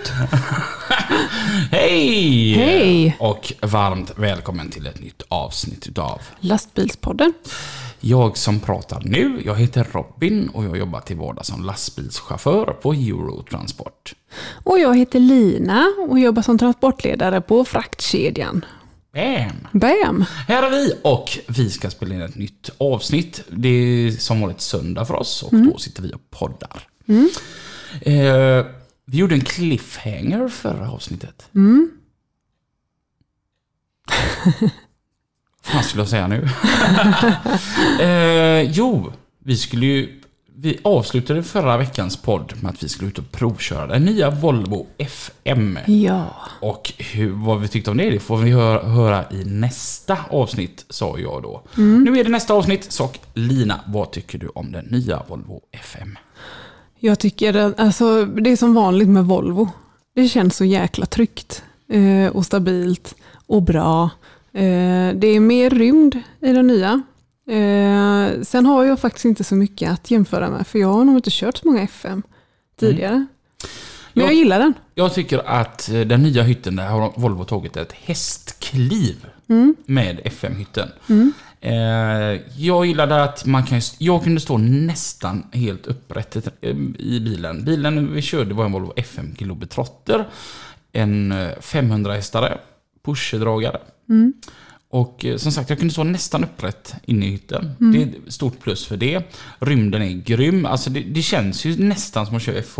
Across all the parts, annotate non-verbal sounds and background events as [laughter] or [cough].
Tut. [laughs] Hej! Hej! Och varmt välkommen till ett nytt avsnitt utav Lastbilspodden. Jag som pratar nu, jag heter Robin och jag jobbar till vardags som lastbilschaufför på Eurotransport. Och jag heter Lina och jobbar som transportledare på fraktkedjan. Bam! Bam! Här är vi och vi ska spela in ett nytt avsnitt. Det är som vanligt söndag för oss och då sitter vi och poddar. Eh, vi gjorde en cliffhanger förra avsnittet. [laughs] Vad fan skulle jag säga nu? [laughs] eh, jo, vi skulle ju... Vi avslutade förra veckans podd med att vi skulle ut och provköra den nya Volvo FM. Ja. Och hur, vad vi tyckte om det, det får vi höra, höra i nästa avsnitt, sa jag då. Mm. Nu är det nästa avsnitt, så Lina, vad tycker du om den nya Volvo FM? Jag tycker att alltså, det är som vanligt med Volvo. Det känns så jäkla tryggt eh, och stabilt och bra. Eh, det är mer rymd i den nya. Eh, sen har jag faktiskt inte så mycket att jämföra med, för jag har nog inte kört så många FM tidigare. Men jag Jag- gillar den. Jag tycker att den nya hytten, där har Volvo tagit ett hästkliv med FM-hytten. Eh, jag gillade att man kan, jag kunde stå nästan helt upprätt eh, i bilen. Bilen vi körde var en Volvo FM Globetrotter. En eh, 500 hästare, pusherdragare. Och eh, som sagt, jag kunde stå nästan upprätt inne i hytten. Det är ett stort plus för det. Rymden är grym. Alltså det, det känns ju nästan som att köra FH.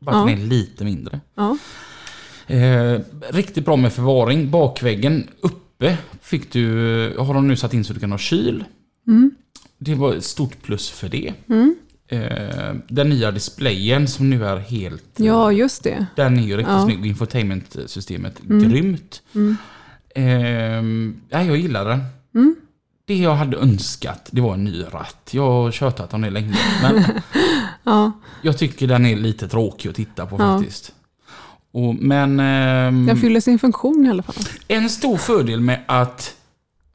Bara att Ja. den är lite mindre. Ja. Eh, riktigt bra med förvaring. Bakväggen uppe fick du, har de nu satt in så du kan ha kyl. Det var ett stort plus för det. Eh, den nya displayen som nu är helt... ja, just det. Den är ju riktigt Ja. snygg. Infotainmentsystemet grymt. Eh, ja, jag gillar den. Det jag hade önskat, det var en ny ratt. Jag har tjatat om det länge. Men [laughs] Ja. jag tycker den är lite tråkig att titta på Ja. faktiskt. Och, men... ehm, Den fyller sin funktion i alla fall. En stor fördel med att...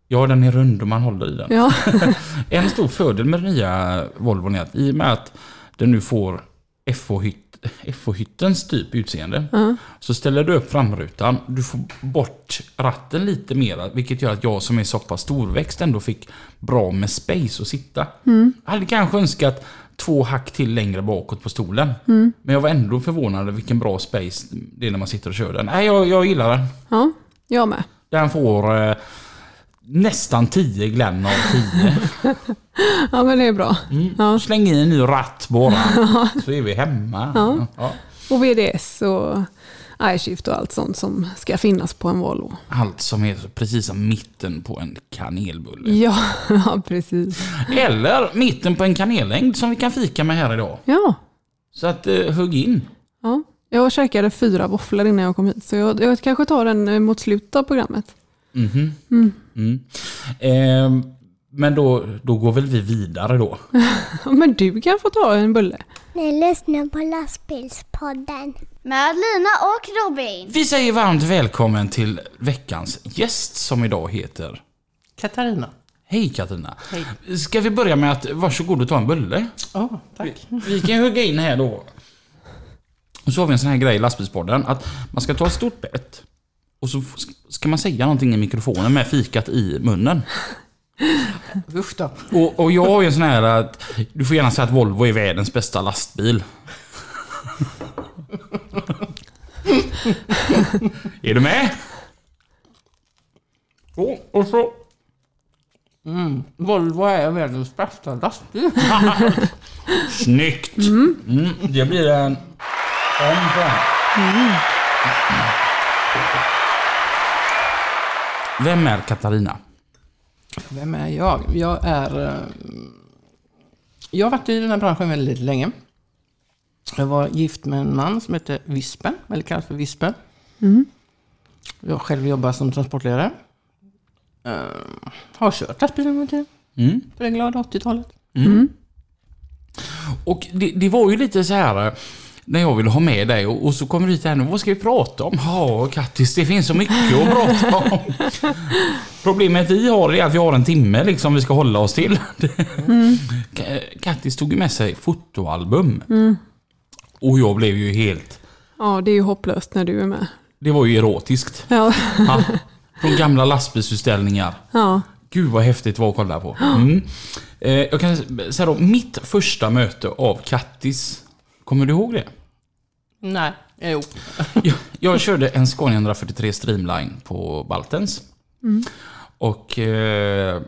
Ja, den är rund och man håller i den. Ja, [laughs] En stor fördel med den nya Volvon är att i och med att den nu får FH-hytt, FH-hyttens typ utseende. Så ställer du upp framrutan, du får bort ratten lite mer. Vilket gör att jag som är så pass storväxt ändå fick bra med space att sitta. Jag hade kanske önskat två hack till längre bakåt på stolen. Men jag var ändå förvånad över vilken bra space det är när man sitter och kör den. Nej, jag, jag gillar den. ja jag med. Den får eh, nästan 10 Glenn av 10. [laughs] Ja, men det är bra. Ja. Släng i en ny ratt bara, [laughs] så är vi hemma. Ja. Ja. Och VDS och iShift och allt sånt som ska finnas på en Volvo. Allt som är precis som mitten på en kanelbulle. [laughs] Ja, ja precis. Eller mitten på en kanellängd som vi kan fika med här idag. Ja, Så att eh, hugg in. ja. Jag käkade fyra våfflor innan jag kom hit, så jag, jag kanske tar den eh, mot slutet av programmet. Mhm. Mm. Ehm, men då, då går väl vi vidare då. [laughs] Men du kan få ta en bulle. Ni lyssnar på lastbilspodden. Med Lina och Robin. Vi säger varmt välkommen till veckans gäst som idag heter Katarina. Hej Katarina. Hej. Ska vi börja med att varsågod och ta en bulle? Ja, tack. Vi kan hugga in här då. Och så har vi en sån här grej i lastbilspodden att man ska ta ett stort bett och så ska man säga någonting i mikrofonen med fikat i munnen. Usch då. Och, och jag har ju en sån här att du får gärna säga att Volvo är världens bästa lastbil. är du med? Så, och så. Volvo är världens bästa lastbil. Snyggt! Mm, det blir en... Poäng. Vem är Katarina? Vem är jag? Jag är... eh, Jag har varit i den här branschen väldigt länge. Jag var gift med en man som heter Vispen, eller kallas för Vispen. Jag själv jobbar som transportledare. Uh, har kört lastbil en gång tiden. Mm. På det glada 80-talet. Och det, det var ju lite så här när jag ville ha med dig och, och så kommer du hit här nu. Vad ska vi prata om? Ja, Kattis, det finns så mycket att prata om. [laughs] Problemet vi har är att vi har en timme liksom vi ska hålla oss till. [laughs] Ka- Kattis tog med sig fotoalbum. Och jag blev ju helt... Ja, det är ju hopplöst när du är med. Det var ju erotiskt. Ja, Ja. [laughs] Från gamla lastbilsutställningar. ja. Gud vad häftigt det var att kolla på. Mm. Eh, jag kan säga då, mitt första möte av Kattis. Kommer du ihåg det? Nej, jo. [laughs] Jag, jag körde en Scania 143 Streamline på Baltens. Och eh,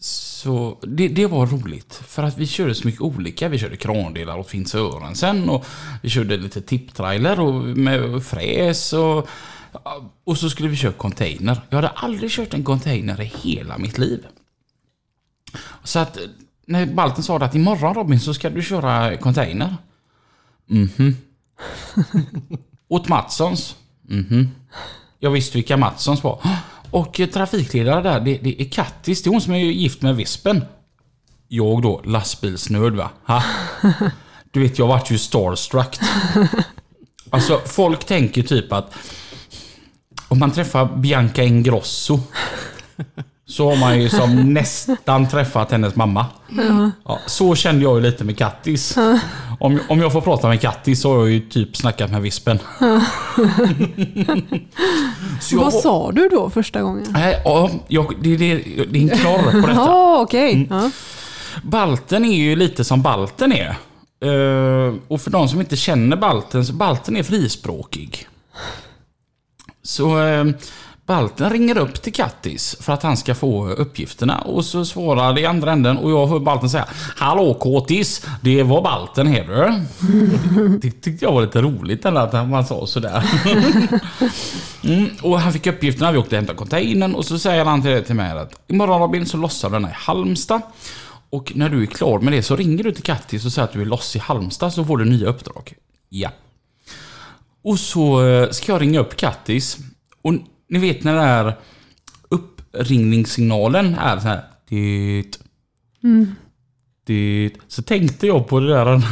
så det, det var roligt. För att vi körde så mycket olika. Vi körde krandelar åt Finn Sörensen och vi körde lite tipptrailer och med fräs och och så skulle vi köra container. Jag hade aldrig kört en container i hela mitt liv. Så att när Balten sa att imorgon Robin så ska du köra container. Mhm. [laughs] Åt Matssons. Mhm. Jag visste vilka Matssons var. Och trafikledare där, det, det är Kattis. Det är hon som är gift med Vispen. Jag då, lastbilsnörd va? Ha? [laughs] Du vet, jag vart ju starstruck. [laughs] Alltså, folk tänker typ att om man träffar Bianca Ingrosso så har man ju som [laughs] nästan träffat hennes mamma. Ja, så kände jag ju lite med Kattis. Om, om jag får prata med Kattis så har jag ju typ snackat med Vispen. [laughs] så jag, Vad sa du då första gången? Nej, ja, jag, det, det, det är en knorr på detta. Ja, okej. Ja. Balten är ju lite som Balten är. Eh, och för de som inte känner Balten, så Balten är frispråkig. Så eh, Balten ringer upp till Kattis för att han ska få uppgifterna och så svarar det i andra änden och jag hör Balten säga Hallå Kåtis, det var Balten här du. [laughs] Det tyckte jag var lite roligt ändå att man sa sådär. [laughs] Mm, och han fick uppgifterna, vi åkte och hämtade containern och så säger han till, till mig att imorgon Robin så lossar den här i Halmstad. Och när du är klar med det så ringer du till Kattis och säger att du är loss i Halmstad så får du nya uppdrag. Ja. Och så eh, ska jag ringa upp Kattis. Och ni vet när det är uppringningssignalen är så här. Det. Det. Så tänkte jag på det där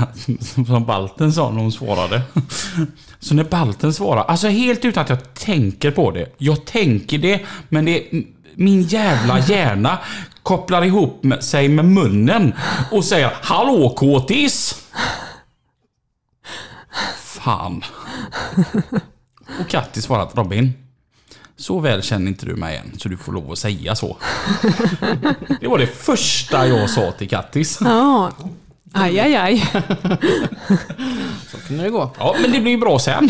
som Balten sa när hon svarade. [laughs] Så när Balten svarar, alltså helt utan att jag tänker på det. Jag tänker det, men det är min jävla [laughs] hjärna kopplar ihop med, sig med munnen och säger Hallå kåtis! Fan. Och Katti svarar Robin, så väl känner inte du mig igen så du får lov att säga så. [laughs] Det var det första jag sa till Kattis. ja. Aj, aj, aj. Så kunde det gå. Ja, men det blev ju bra sen.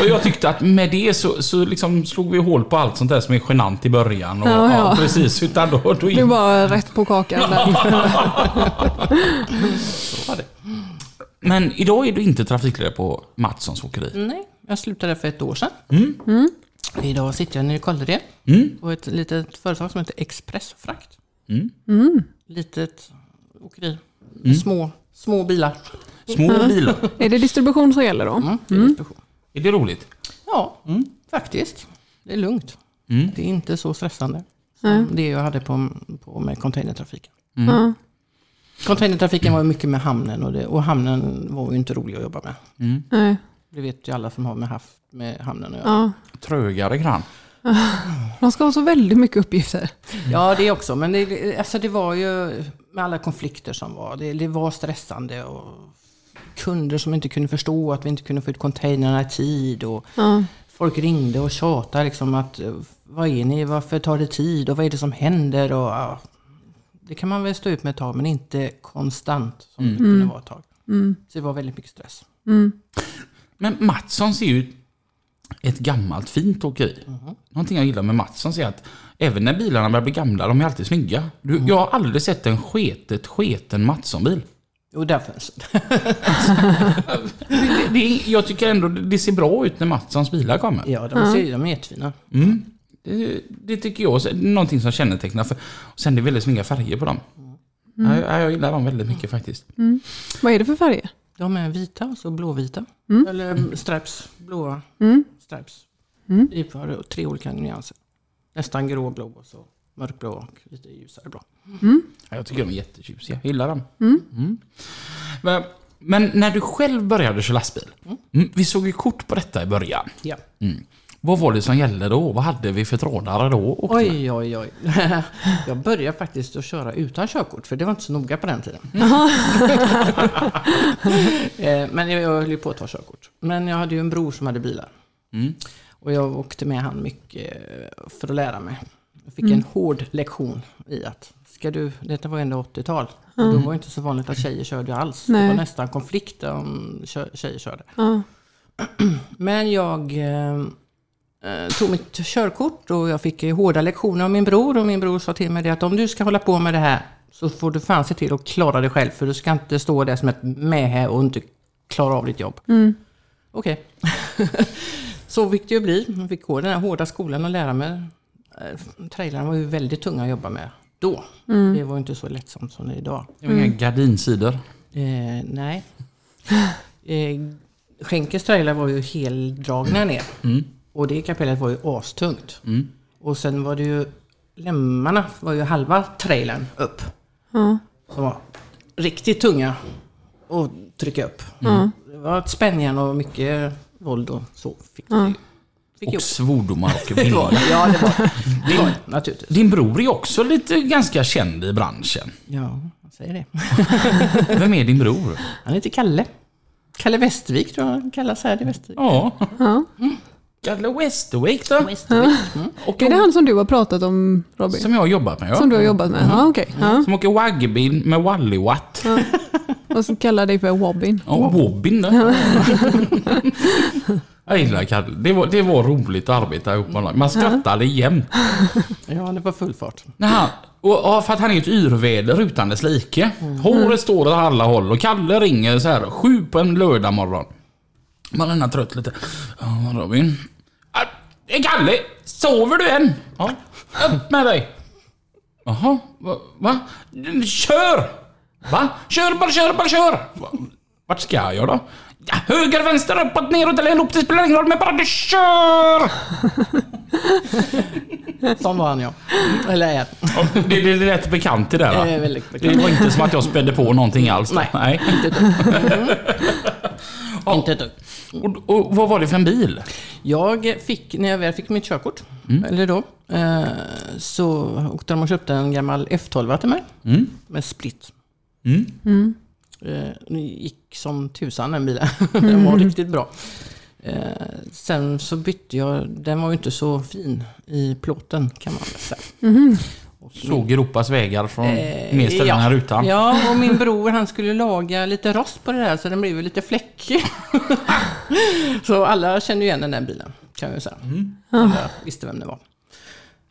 Och jag tyckte att med det så, så liksom slog vi hål på allt sånt där som är genant i början. Och, Ja, ja, ja. precis. Utan då, då Det gick... var rätt på kakan där. [laughs] Så var det. Men idag är du inte trafikledare på Mattssons åkeri. Nej, jag slutade för ett år sedan. Mm. Idag sitter jag nere i Kållered Mm. på ett litet företag som heter Expressfrakt. Mm. Litet åkeri. Små, små bilar. Små bilar. [laughs] Är det distribution som gäller då? Mm, det är distribution. Är det roligt? Ja, faktiskt. Det är lugnt. Mm. Det är inte så stressande som det jag hade på, på med containertrafiken. Containertrafiken var ju mycket med hamnen och, det, och hamnen var ju inte rolig att jobba med. Det vet ju alla som har med, haft med hamnen att göra. Ja. Trögare grann. [laughs] De ska ha så väldigt mycket uppgifter. Ja, det också. Men det, alltså det var ju med alla konflikter som var. Det, det var stressande och kunder som inte kunde förstå att vi inte kunde få ut containrarna i tid. Och Ja. folk ringde och tjatade liksom att vad är ni, varför tar det tid och vad är det som händer? Och, ja, det kan man väl stå ut med ett tag, men inte konstant som det kunde vara ett tag. Så det var väldigt mycket stress. Men Mattssons är ju ett gammalt fint åkeri. Någonting jag gillar med Mattssons är att även när bilarna börjar bli gamla, de är alltid snygga. Du, Jag har aldrig sett en sketet sketen Mattsson-bil. Och därför, [laughs] Det, det, är- jag tycker ändå det ser bra ut när Mattssons bilar kommer. ja, de, ser, de är jättefina. Mm. Det, det tycker jag är någonting som kännetecknar. För, och sen är det väldigt snygga färger på dem. Mm. Jag, jag gillar dem väldigt mycket faktiskt. Mm. Vad är det för färger? De är vita och så blåvita. Mm. Eller stripes, blåa Mm. stripes. Mm. I för tre olika nyanser. Nästan gråblå och så mörkblå och lite ljusare blå. Ja, Jag tycker de är jättetjusiga. Jag gillar dem. Mm. Mm. Men, men när du själv började köra lastbil. Mm. Vi såg ju kort på detta i början. Ja. Mm. Vad var det som gällde då? Vad hade vi för trådare då? Oj, oj, oj. [laughs] Jag började faktiskt att köra utan körkort, för det var inte så noga på den tiden. [laughs] [laughs] Eh, Men jag, höll ju på att ta körkort. Men jag hade ju en bror som hade bilar. Mm. Och jag åkte med han mycket för att lära mig. Jag fick en hård lektion i att, ska du, detta var ändå 80-tal. Och då var det inte så vanligt att tjejer körde alls. Det Nej. var nästan konflikt om tjejer körde. Ja. [clears throat] Men jag eh, tog mitt körkort och jag fick eh, hårda lektioner av min bror. Och min bror sa till mig det att om du ska hålla på med det här så får du fan se till att klara dig själv. För du ska inte stå där som ett mähä och inte klara av ditt jobb. Mm. Okej. [laughs] så fick det ju bli. Jag fick gå den här hårda skolan och lära mig. Eh, Trailrarna var ju väldigt tunga att jobba med då. Det var inte så lättsamt som det är idag. Det var inga gardinsidor. Eh, nej. [laughs] Eh, Schenkers trailer var ju heldragna ner. Mm. Och det kapellet var ju astungt. Mm. Och sen var det ju Lemmarna var ju halva trailern upp. Ja. Som var riktigt tunga att trycka upp. Ja. Det var ett spänjärn och mycket våld och så. Fick det, fick Och svordomar och [laughs] bilder. Ja, det var det. var naturligtvis. Din bror är också lite ganska känd i branschen. Ja, jag säger det. [laughs] Vem är din bror? Han heter Kalle. Kalle Västervik tror jag han kallas här i Västervik. Ja, Ja. Kalle Westervik då. Västervik. Mm. Och Är det han som du har pratat om Robin? Som jag har jobbat med ja. Som du har jobbat med? Ja, okej. Ja. Som åker waggybil med Wallywatt. Och så kallar dig för Wobbin. Ja, Wobbin då. [laughs] Jag gillar Kalle. Det var, det var roligt att arbeta ihop med honom. Man skrattade jämt. Ja, det var full fart. När han, och, ja, för att han är ett yrväder utan dess like. Håret står åt alla håll och Kalle ringer så här sju på en lördag morgon. Man är trött lite. Ja, Robin. Det är Kalle! Sover du än? Ja. Upp med dig! Jaha, va? va? Kör! Va? Kör, bara kör, bara kör! Va? Vart ska jag då? Ja, höger, vänster, uppåt, neråt eller loop, det spelar ingen roll, men bara du kör! Sån var han ja. Eller är. Ja, Det, det, det lät bekant det där va? Det är väldigt Det bekant. var inte som att jag spädde på någonting alls. Nej. Nej. Inte ett dugg. Inte ett dugg. Och, och vad var det för en bil? Jag fick, när jag väl fick mitt körkort, eller då, eh, så åkte de och köpte en gammal F12 till mig. Mm. Med split. Mm. Eh, det gick som tusan den bilen. [laughs] den var riktigt bra. Eh, sen så bytte jag, den var ju inte så fin i plåten kan man väl säga. Såg Europas vägar från Eh, mer ställen ja. här utan. Ja, och min bror han skulle laga lite rost på det där så den blev lite fläckig. [laughs] så alla kände igen den där bilen, kan jag säga. Alla visste vem det var.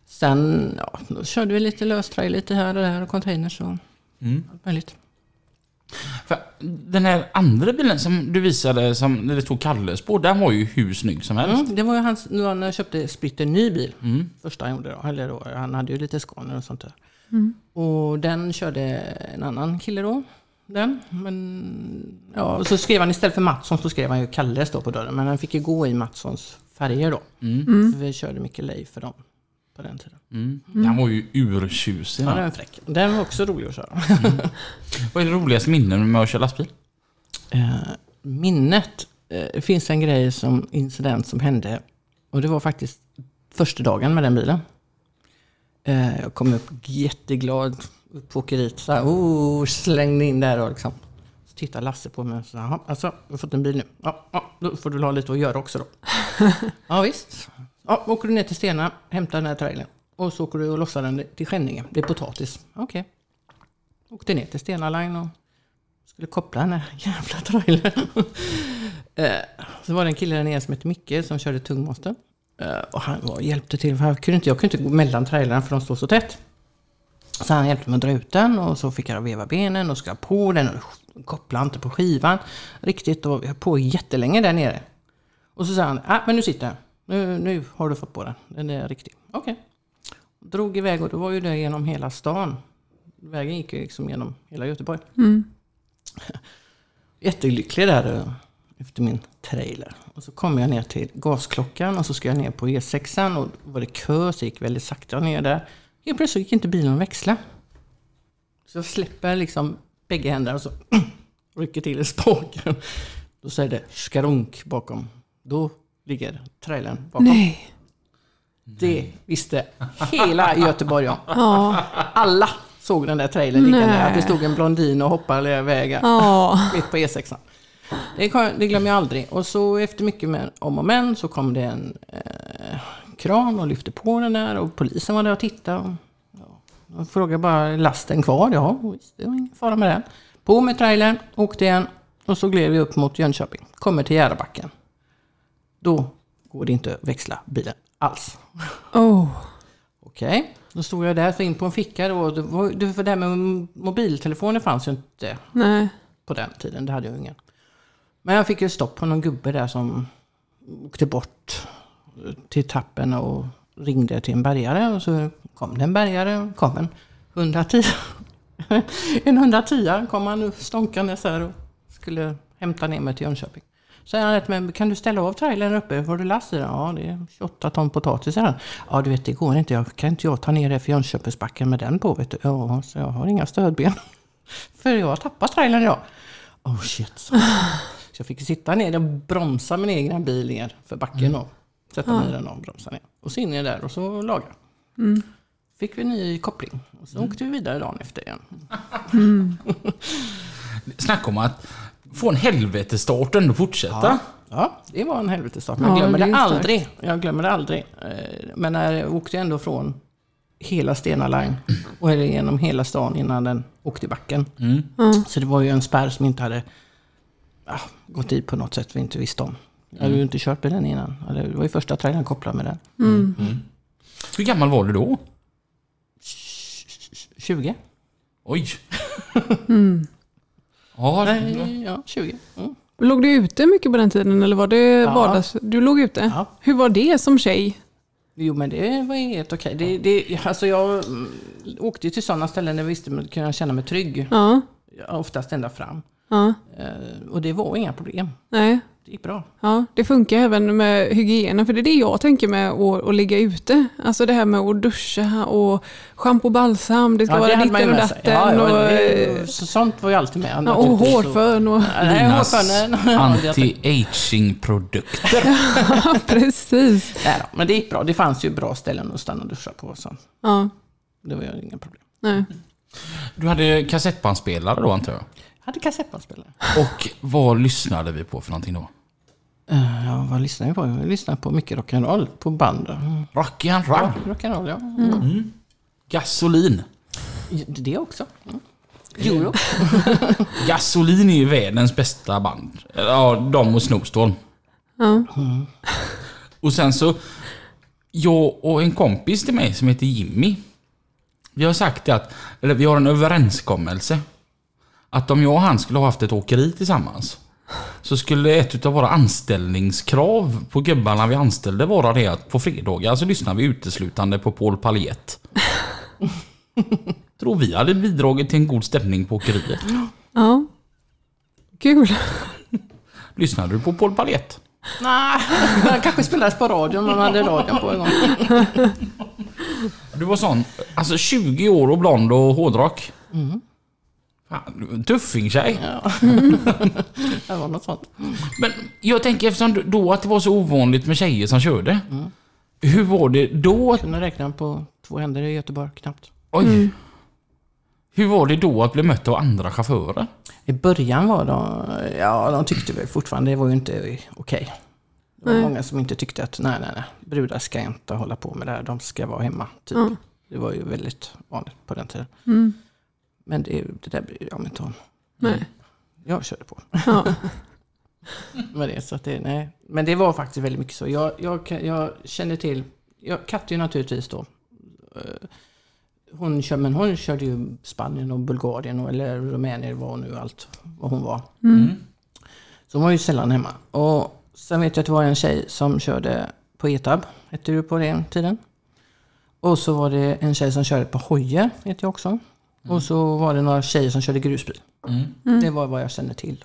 Sen, ja, då körde vi lite löstraj lite här och där och containers och allt möjligt. För den här andra bilen som du visade, som när det stod Kalles på, den var ju hur snygg som helst. Mm, det var ju hans, nu han köpte splitter ny bil. Första han gjorde då. Eller då, han hade ju lite Scania och sånt där. Och den körde en annan kille då. Den. Men, ja, och så skrev han istället för Mattsson så skrev han ju Kalle står på dörren. Men han fick ju gå i Mattssons färger då. För vi körde mycket Leif för dem på den tiden. Mm. Den var ju urtjusig. Ja, den var fräck. Den var också rolig att köra. Vad är det roligaste minnen med att köra lastbil? Eh, minnet. Eh, det finns en grej som incident som hände. Och det var faktiskt första dagen med den bilen. Eh, jag kom upp jätteglad upp på åkeriet. Så här, oh, slängde in där och liksom. Så tittar Lasse på mig och sa, "Jaha, alltså, du har fått en bil nu. Ja, ja, då får du ha lite att göra också då. [laughs] ja, visst. Ja, åker du ner till Stena, hämtar den här trailern. Och så åker du och lossar den till Skänninge. Det är potatis. Okej. Åkte ner till Stena Line och skulle koppla den här [laughs] jävla trailern. Eh, så var det en kille där nere som hette Micke som körde tungmonster. Eh, och han var, hjälpte till, för jag kunde inte, jag kunde inte gå mellan trailrarna för de står så tätt. Så han hjälpte mig att dra ut den och så fick jag veva benen och ska på den och koppla inte på skivan riktigt. Och vi höll på jättelänge där nere. Och så sa han, ah, men nu sitter den. Nu, nu har du fått på den. Den är riktig. Okej. Drog iväg och då var ju det genom hela stan. vägen gick ju liksom genom hela Göteborg. Mm. [laughs] Jättelycklig där eh, efter min trailer. Och så kommer jag ner till gasklockan och så ska jag ner på E6 och då var det kö så jag gick väldigt sakta ner där. Helt plötsligt gick inte bilen att växla. Så jag släpper liksom bägge händerna och så [clears throat] rycker till i spaken. Då säger det skarunk bakom. Då ligger trailern bakom. Nej. Det visste hela Göteborg om. Ja. Alla såg den där trailern ligga Nej. där. Att det stod en blondin och hoppade vägen Ja. mitt på E6. Det, kom- det glömmer jag aldrig. Och så efter mycket om och men så kom det en eh, kran och lyfte på den där och polisen var där och tittade. Och, ja, de frågade bara, är lasten kvar? Ja, visst, det var ingen fara med det. På med trailern, åkte igen och så gled vi upp mot Jönköping. Kommer till Järabacken. Då går det inte att växla bilen alls. Oh. Okej, då stod jag där, så in på en ficka då. Det var, det, för det här med mobiltelefoner fanns ju inte Nej. på den tiden. Det hade jag ingen. Men jag fick ju stopp på någon gubbe där som åkte bort till tappen och ringde till en bärgare. Och så kom det en bärgare, kom en 110. [laughs] en 110 kom han stånkandes här och skulle hämta ner mig till Jönköping. Så han rätt men kan du ställa av trailern uppe? Får du last i den? Ja, det är 28 ton potatis säger han. Ja, du vet det går inte. Jag kan inte jag ta ner det för Jönköpingsbacken med den på vet du. Ja, så jag har inga stödben. [laughs] för jag har tappat trailern idag. Oh shit. Så. [sighs] så jag fick sitta ner och bromsa min egna bil ner för backen och sätta mig i den och bromsa ner. Och så in jag där och så laga. Fick vi ny koppling. Och så åkte vi vidare dagen efter igen. [laughs] Snacka om att få en helvetesstart och ändå fortsätta. Ja, det var en helvetesstart. Men Ja, jag glömmer det det, aldrig. Jag glömmer det aldrig. Eh, Men när jag åkte ändå från hela Stena Line och genom hela stan innan den åkte i backen. Så det var ju en spärr som inte hade ja, gått dit på något sätt vi inte visste om. Jag hade ju inte kört med den innan. Det var ju första trailern kopplad med den. Hur gammal var du då? 20? Oj. Ja, Nej, ja, 20. Mm. Låg du ute mycket på den tiden eller var det vardags? Du låg ute? Ja. Hur var det som tjej? Jo men det var helt okej. Det, det, alltså jag mm, åkte till sådana ställen där jag visste att jag kunde känna mig trygg. Ja. Oftast ända fram. Ja. Eh, Och det var inga problem. Nej. Det gick bra. Ja, det funkar även med hygienen, för det är det jag tänker med att, att ligga ute. Alltså det här med att duscha och schampo och balsam, det ska Ja, vara ju ditten och datten. Ja, ja, och, det, eh, så, sånt var ju alltid med. ja, och hårfön och... Linas det- anti-aging-produkter. [laughs] Ja, precis. nej då, Men det gick bra. Det fanns ju bra ställen att stanna och duscha på. Så Ja, det var ju inga problem. nej. Du hade kassettbandspelare då antar jag? Jag hade kassettbandspelare. Och vad lyssnade vi på för någonting då? Uh, ja, vad lyssnade jag på? Jag lyssnade på mycket rock'n'roll på band. Mm. Rock'n'roll. Rock'n'roll, ja. Mm. Gasolin. Det också. Mm. Euro. [laughs] Gasolin är ju världens bästa band. Ja, de och Snowstorm. Ja. [laughs] Och sen så, jag och en kompis till mig som heter Jimmy. Vi har sagt det att, eller vi har en överenskommelse. Att om jag och han skulle ha haft ett åkeri tillsammans. Så skulle ett av våra anställningskrav på gubbarna vi anställde vara det att på fredagar så lyssnar vi uteslutande på Paul Paljet. Tror vi hade bidragit till en god stämning på åkeriet. ja. Kul. Lyssnade du på Paul Paljet? Nej, det kanske spelades på radion. Man hade radion på en gång. Du var sån, alltså 20 år och blond och hårdrock. Fan, en tuffing-tjej. Ja. [laughs] det var något sånt. Men jag tänker eftersom då att det var så ovanligt med tjejer som körde. Hur var det då? att- Kunde räkna på två händer i Göteborg knappt. Oj. Hur var det då att bli mött av andra chaufförer? I början var de, ja de tyckte väl fortfarande, det var ju inte okej. Det var Nej. många som inte tyckte att nej, nej, nej, brudar ska inte hålla på med det här, de ska vara hemma. Typ. Ja. Det var ju väldigt vanligt på den tiden. Mm. Men det, det där bryr jag mig inte om. Nej. Jag körde på. Ja. [laughs] med det, så att det, nej. Men det var faktiskt väldigt mycket så. Jag, jag, jag känner till, jag, Katja naturligtvis då. eh, Hon, kör, men hon körde ju Spanien och Bulgarien och, eller Rumänien var nu allt vad hon var. Så hon var ju sällan hemma. Och sen vet jag att det var en tjej som körde på ETAB, hette du på den tiden. Och så var det en tjej som körde på Hoje, vet jag också. Och så var det några tjejer som körde grusbil. Det var vad jag känner till.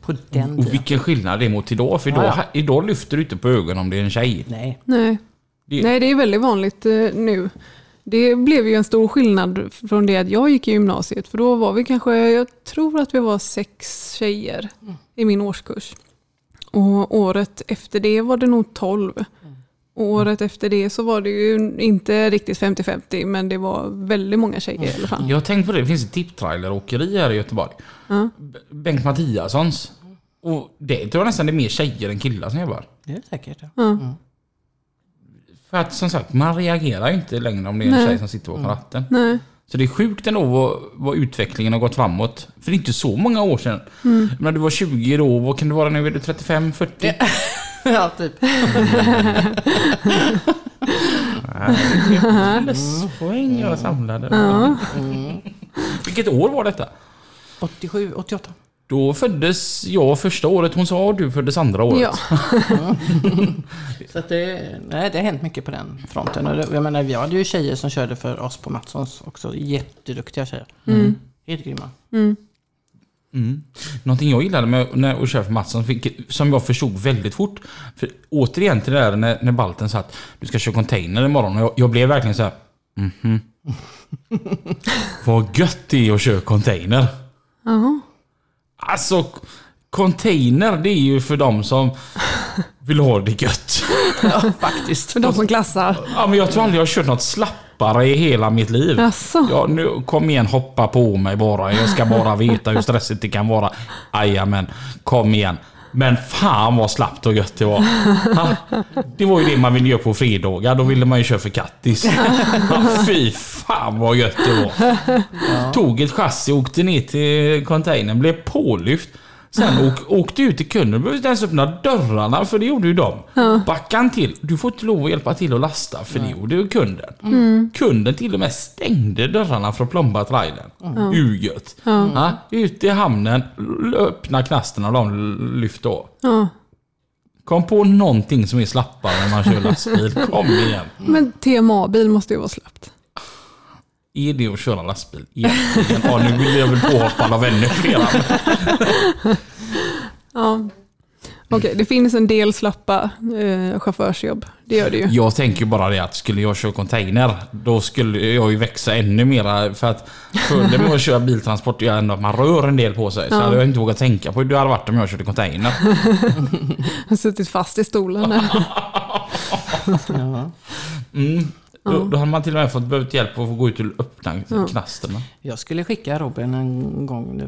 På den Och tiden. vilken skillnad det är mot idag. För idag, Ja, ja. idag lyfter du inte på ögonen om det är en tjej. Nej. Nej. Det- Nej, det är väldigt vanligt eh, nu. Det blev ju en stor skillnad från det att jag gick i gymnasiet. För då var vi kanske, jag tror att vi var sex tjejer i min årskurs. Och året efter det var det nog tolv. Och året efter det så var det ju inte riktigt 50-50 men det var väldigt många tjejer i alla fall. Jag har tänkt på det, det finns ett tipptraileråkeri här i Göteborg. B- Bengt Mattiassons. Och det tror jag nästan det är mer tjejer än killar som jobbar. Det är säkert. Ja. Ja. För att som sagt, man reagerar ju inte längre om det är en Nej. tjej som sitter bakom ratten. Nej. Så det är sjukt ändå vad, vad utvecklingen har gått framåt. För det är inte så många år sedan. Mm. När du var 20 då, vad kan du vara nu? Är du 35, 40? [laughs] ja, typ. Pluspoäng jag samlade. Mm. Vilket år var detta? 87, 88. Då föddes jag första året, hon sa du föddes andra året. Ja. [laughs] Så att det, nej, det har hänt mycket på den fronten. Och det, jag menar, vi hade ju tjejer som körde för oss på Matssons också. Jätteduktiga tjejer. Helt grymma. Mm. Någonting jag gillade med när, för Mattsson, vilket, som jag förstod väldigt fort. För återigen till det där när, när Balten sa att du ska köra container imorgon. Och jag, jag blev verkligen så här. Mhm. [laughs] Vad gött det är att köra container. Jaha. Alltså, container det är ju för de som vill ha det gött. [laughs] Ja, faktiskt. För de som klassar. Ja, men jag tror aldrig jag har kört något slappare i hela mitt liv. Jaså? Ja, nu, kom igen, hoppa på mig bara. Jag ska bara [laughs] veta hur stressigt det kan vara. Jajamän, kom igen. Men fan vad slappt och gött det var. Ha? Det var ju det man ville göra på fredagar. Då ville man ju köra för kattis. Ha, Fy fan vad gött det var. [laughs] Tog ett chassi, åkte ner till containern, blev pålyft. Sen åk, åkte ut till kunden. Du behövde inte ens öppna dörrarna för det gjorde ju de. Backade han till. Du får inte lov att hjälpa till att lasta för det gjorde ju kunden. Kunden till och med stängde dörrarna för att plomba trailern. Hur gött. Ja, ut i hamnen, öppna knasten och de lyfte av. Ja. Kom på någonting som är slappare när man kör lastbil. Kom igen. Men TMA-bil måste ju vara slappt. Är det att köra lastbil egentligen? Ja, nu vill jag väl påhoppa av ännu flera. Ja. Okej, det finns en del slappa eh, chaufförsjobb. Det gör det ju. Jag tänker bara det att skulle jag köra container, då skulle jag ju växa ännu mera. För att fördelen med att köra biltransport är ändå att man rör en del på sig. Så hade jag inte vågat tänka på hur det hade varit om jag körde container. Jag [laughs] har suttit fast i stolen. [laughs] Ja. Mm. Då, då hade man till och med fått behövt hjälp att få gå ut och öppna knasterna. Jag skulle skicka Robin en gång.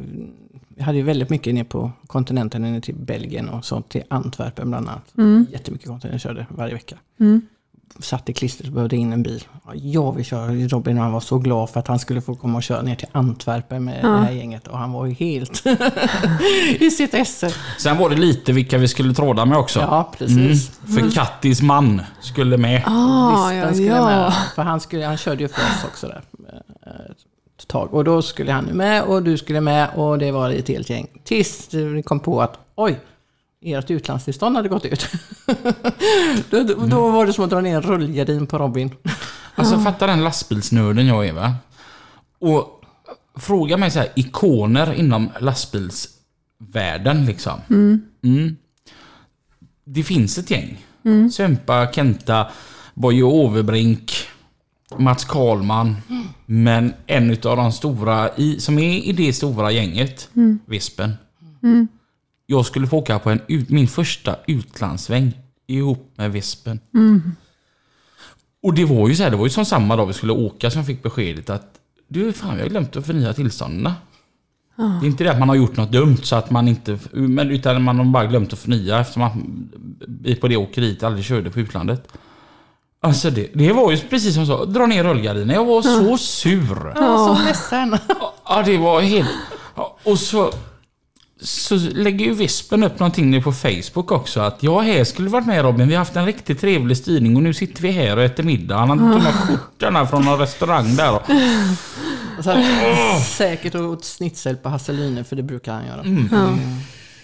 Vi hade ju väldigt mycket ner på kontinenten, ner till Belgien och så till Antwerpen bland annat. Jättemycket container jag körde varje vecka. Satt i klistret och behövde in en bil. Ja, Jag vill köra. Robin han var så glad för att han skulle få komma och köra ner till Antwerpen med det här gänget. Och han var ju helt [laughs] i sitt esse. Sen var det lite vilka vi skulle tråda med också. Ja, precis. För Kattis man skulle med. Ah, Visst, ja, den skulle ja. med. För han, skulle, han körde ju för oss också där. eh, Ett tag. Och då skulle han med och du skulle med och det var ett helt gäng. Tills vi kom på att oj, ert utlandstillstånd hade gått ut. [laughs] då, då, då var det som att dra ner en rullgardin på Robin. [laughs] Alltså fatta den lastbilsnörden jag är va. Och fråga mig så här, ikoner inom lastbilsvärlden liksom. Mm. Det finns ett gäng. Sömpa, Kenta, Boje Overbrink, Mats Karlman. Men en utav de stora, i, som är i det stora gänget, Vispen. Jag skulle få åka på en, ut- min första utlandssväng ihop med Vispen. Och det var ju så här, det var ju som samma dag vi skulle åka som jag fick beskedet att du, fan jag har glömt att förnya tillstånden. Det är inte det att man har gjort något dumt så att man inte, men utan man har bara glömt att förnya eftersom man vi på det åkeriet aldrig körde på utlandet. Alltså det, det var ju precis som så, dra ner rullgardinen. Jag var så sur. Ja, så ledsen. Ja, det var helt... Och så... Så lägger ju Vispen upp någonting nu på Facebook också att ja, här skulle varit med Robin. Vi har haft en riktigt trevlig styrning och nu sitter vi här och äter middag. Han hade tagit skjortorna från någon restaurang där. Och, så han säkert åt snitsel på Hasseliner för det brukar han göra. Ja.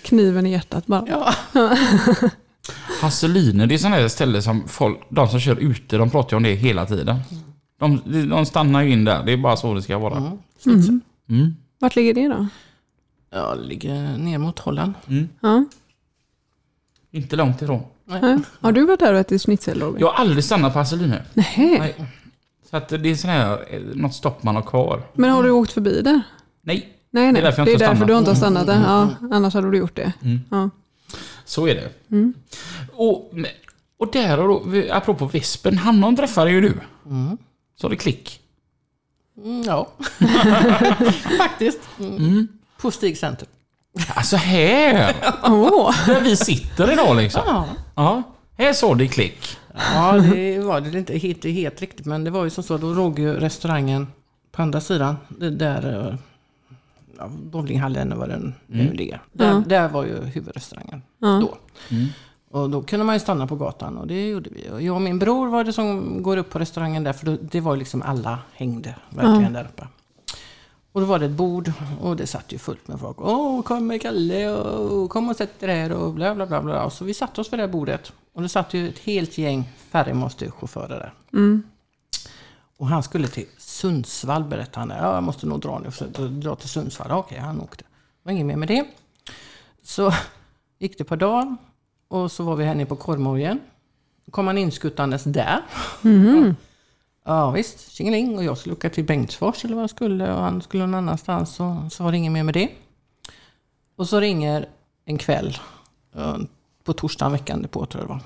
Kniven i hjärtat bara. Ja. [laughs] Hasseliner, det är sådana här ställen som folk, de som kör ute, de pratar ju om det hela tiden. De, de stannar ju in där. Det är bara så det ska vara. Mm. Mm. Vart ligger det då? Ja, det ligger ner mot Holland. Ja. Inte långt ifrån. Nej. Har du varit där och ätit schnitzel Robin? Jag har aldrig stannat på Asseline. Nej. Nej. Så att det är sån här, eh, något stopp man har kvar. Men har du åkt förbi där? Nej, Nej, nej. Det är därför det är därför du inte har stannat där. Ja, annars hade du gjort det. Mm. Ja. så är det. Och, och där och då, apropå Vespen, han träffade ju du. Mm. Så det klick. Mm, ja, [laughs] [laughs] faktiskt. Mm. På Stig Center. Alltså här! [laughs] Åh, Där vi sitter idag liksom. Ja. Ja, här såg det klick. Ja, det var det inte helt, helt riktigt. Men det var ju som så, då låg ju restaurangen på andra sidan. Där eh, ja, bowlinghallen var den nu ligger. Där, Ja. där var ju huvudrestaurangen Ja. då. Och då kunde man ju stanna på gatan och det gjorde vi. Och jag och min bror var det som går upp på restaurangen där för då, det var ju liksom alla hängde verkligen där uppe. Och då var det ett bord och det satt ju fullt med folk. Åh, kommer Kalle och kom och sätt dig här och bla bla bla bla. Och så vi satte oss vid det här bordet. Och det satt ju ett helt gäng färjemåste-chaufförer där. Mm. Och han skulle till Sundsvall berättade han. Ja, jag måste nog dra nu att dra till Sundsvall. Okej, han åkte. Det var inget mer med det. Så gick det på dagen och så var vi här nere på Kormorgen. Då kom han inskuttandes där. Ja visst, tjingeling. Och jag skulle åka till Bengtsfors eller vad jag skulle och han skulle någon annanstans. Så, så var det inget mer med det. Och så ringer en kväll, eh, på torsdagen veckan på tror jag det var.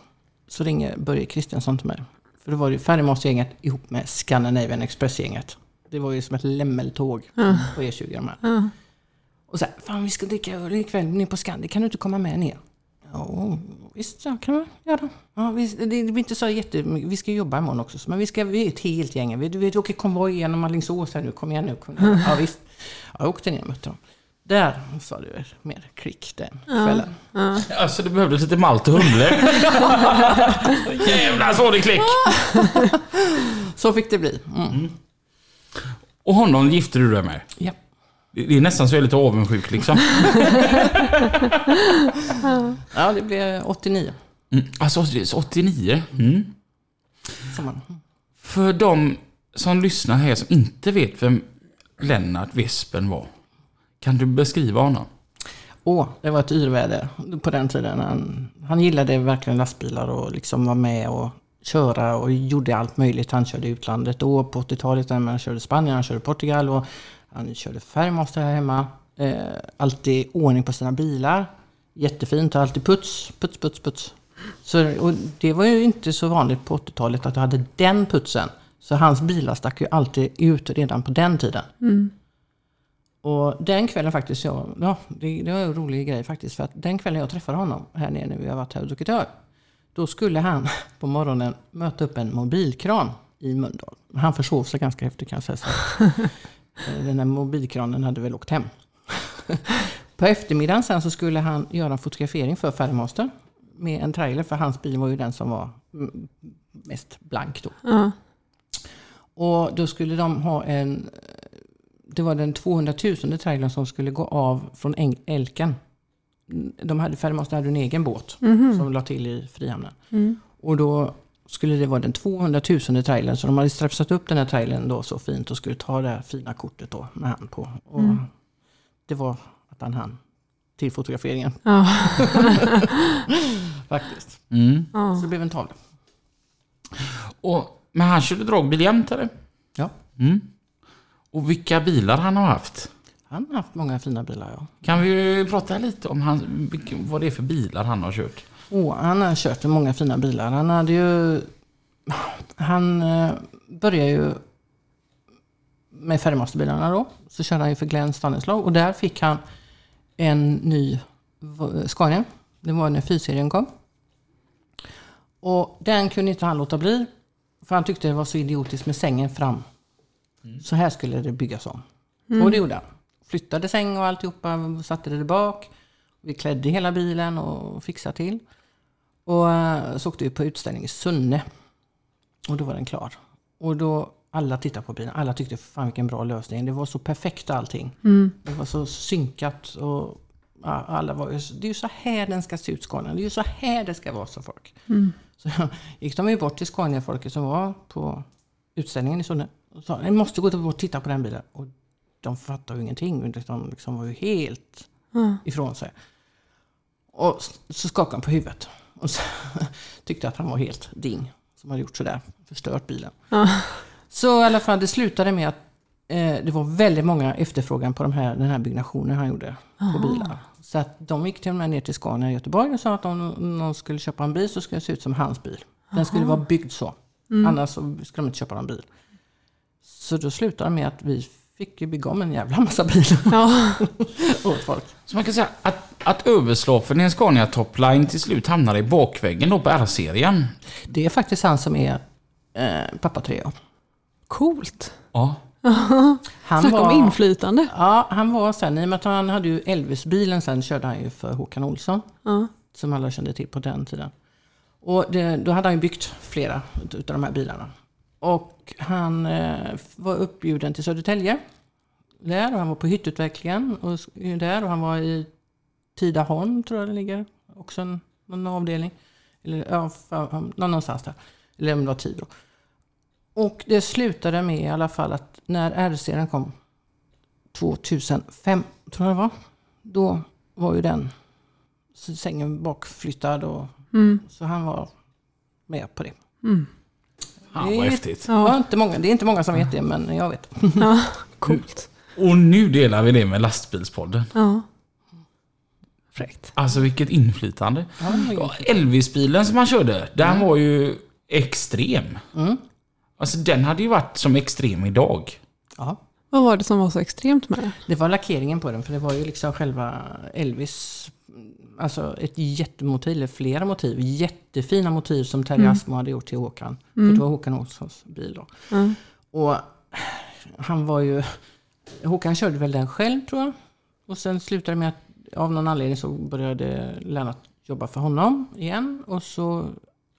Så ringer Börje Kristensson till mig. För då var det ju Färjemåsgänget ihop med Scandinavian Express-gänget. Det var ju som ett lämmeltåg på E20 de här. Ja. Och så här, fan vi ska dricka öl ikväll ner på Scandi, kan du inte komma med ner? Ja, visst så kan vi göra. Ja, vi, det, det blir inte så jättemycket, vi ska jobba imorgon också, så- men vi, ska, vi är ett helt gäng. Vi, vi åker konvoj genom Alingsås här nu, kom igen nu. Kom igen. Ja, visst. Ja, jag åkte ner och mötte dem. Där sa du mer klick den kvällen. Alltså det behövdes lite malt och humle. [laughs] Jävlar så det klick! [laughs] Så fick det bli. Mm. Och honom gifte du dig med. Ja. Det är nästan så jag är lite avundsjuk liksom. ja, det blev 89. Mm. Alltså det är så 89. Mm. För de som lyssnar här som inte vet vem Lennart Vespen var. Kan du beskriva honom? Åh, det var ett yrväder på den tiden. Han, han gillade verkligen lastbilar och liksom var med och köra och gjorde allt möjligt. Han körde utlandet då på 80-talet. men Han körde Spanien, han körde Portugal och han körde färgmaster här hemma. Eh, alltid ordning på sina bilar. Jättefint och alltid puts, puts, puts, puts. Så, och det var ju inte så vanligt på 80-talet att du hade den putsen. Så hans bilar stack ju alltid ut redan på den tiden. Och den kvällen faktiskt, jag, ja, det, det var en rolig grej faktiskt. För att den kvällen jag träffade honom här nere när vi har varit här och druckit öl. Då skulle han [laughs] på morgonen möta upp en mobilkran i Mölndal. Han försov sig ganska häftigt kan jag säga. [laughs] Den här mobilkranen hade väl åkt hem. På eftermiddagen sen så skulle han göra en fotografering för Färgmaster. Med en trailer, för hans bil var ju den som var mm, mest blank då. Ja. Och då skulle de ha en... Det var den 200 000 trailern som skulle gå av från Älken. De hade, Färgmaster hade en egen båt som la till i Frihamnen. Och då skulle det vara den 200 000 trailern. Så de hade strapsat upp den här trailern då så fint och skulle ta det här fina kortet då med han på. Och Det var att han hann till fotograferingen Ja. [laughs] faktiskt. Mm. Så det blev en tavla. Och, men han körde dragbil jämt eller? Ja, Mm. Och vilka bilar han har haft? han har haft många fina bilar ja. Kan vi prata lite om han, vad det är för bilar han har kört? Åh, han har kört med många fina bilar. Han hade ju... Han eh, började ju med färgmasterbilarna då. Så körde han ju för Glenn Stanislav och där fick han en ny Scania. Det var när 4-serien kom. Och den kunde inte han låta bli. För han tyckte det var så idiotiskt med sängen fram. Så här skulle det byggas om. Och det gjorde han. Flyttade säng och alltihopa, satte det bak. Vi klädde hela bilen och fixade till. Och eh, så åkte vi på utställning i Sunne. Och då var den klar. Och då alla tittade på bilen. Alla tyckte fan vilken bra lösning. Det var så perfekt allting. Det var så synkat. Och alla var det är ju så här den ska se ut Scania. Det är ju så här det ska vara, så folk. [laughs] Så gick de ju bort till Scania-folket som var på utställningen i Sunne. Och sa, ni måste gå och titta på den bilen. Och de fattade ju ingenting. De liksom var ju helt Mm. ifrån sig. Och så skakade han på huvudet. Och så [laughs] tyckte att han var helt ding. Som hade gjort sådär, förstört bilen. Ja. Så i alla fall, det slutade med att eh, det var väldigt många efterfrågan på de här, den här byggnationen han gjorde på bilar. Så att de gick till och med ner till Scania i Göteborg och sa att om någon skulle köpa en bil så skulle det se ut som hans bil. Den skulle vara byggd så. Annars så skulle de inte köpa någon bil. Så då slutade det med att vi fick ju bygga om en jävla massa bilar Ja. [laughs] åt folk. Så man kan säga att, att en Scania Topline till slut hamnar i bakväggen då på R-serien. Det är faktiskt han som är eh, pappa Treo. Coolt. Ja. [laughs] Han Snacka om inflytande. Ja, han var sen, i och med att han hade ju Elvis-bilen sen körde han ju för Håkan Olsson. Ja. Som alla kände till på den tiden. Och det, då hade han ju byggt flera utav de här bilarna. Och han eh, var uppbjuden till Södertälje. Där, och han var på hyttutvecklingen och där. Och han var i Tidaholm, tror jag det ligger. Också en, någon avdelning. Eller ja, någon- någonstans där. Eller om det var Tibro. Och det slutade med i alla fall att när R-serien kom 2005, tror jag det var. Då var ju den sängen bakflyttad och Mm. så han var med på det. Han Var är- häftigt. Ja. inte många, det är inte många som vet det, men jag vet. [laughs] ja. Coolt. Och nu delar vi det med lastbilspodden. Ja. Fräckt. Alltså vilket inflytande. Ja, Elvis-bilen som han körde, den var ju extrem. Mm. Alltså den hade ju varit som extrem idag. ja. Vad var det som var så extremt med det? Det var lackeringen på den, för det var ju liksom själva Elvis, alltså ett jättemotiv, eller flera motiv, jättefina motiv som Terry Asmo hade gjort till Håkan. För det var Håkan Olssons bil då. Mm. Och han var ju, Håkan körde väl den själv tror jag. Och sen slutade det med att av någon anledning så började Lennart jobba för honom igen. Och så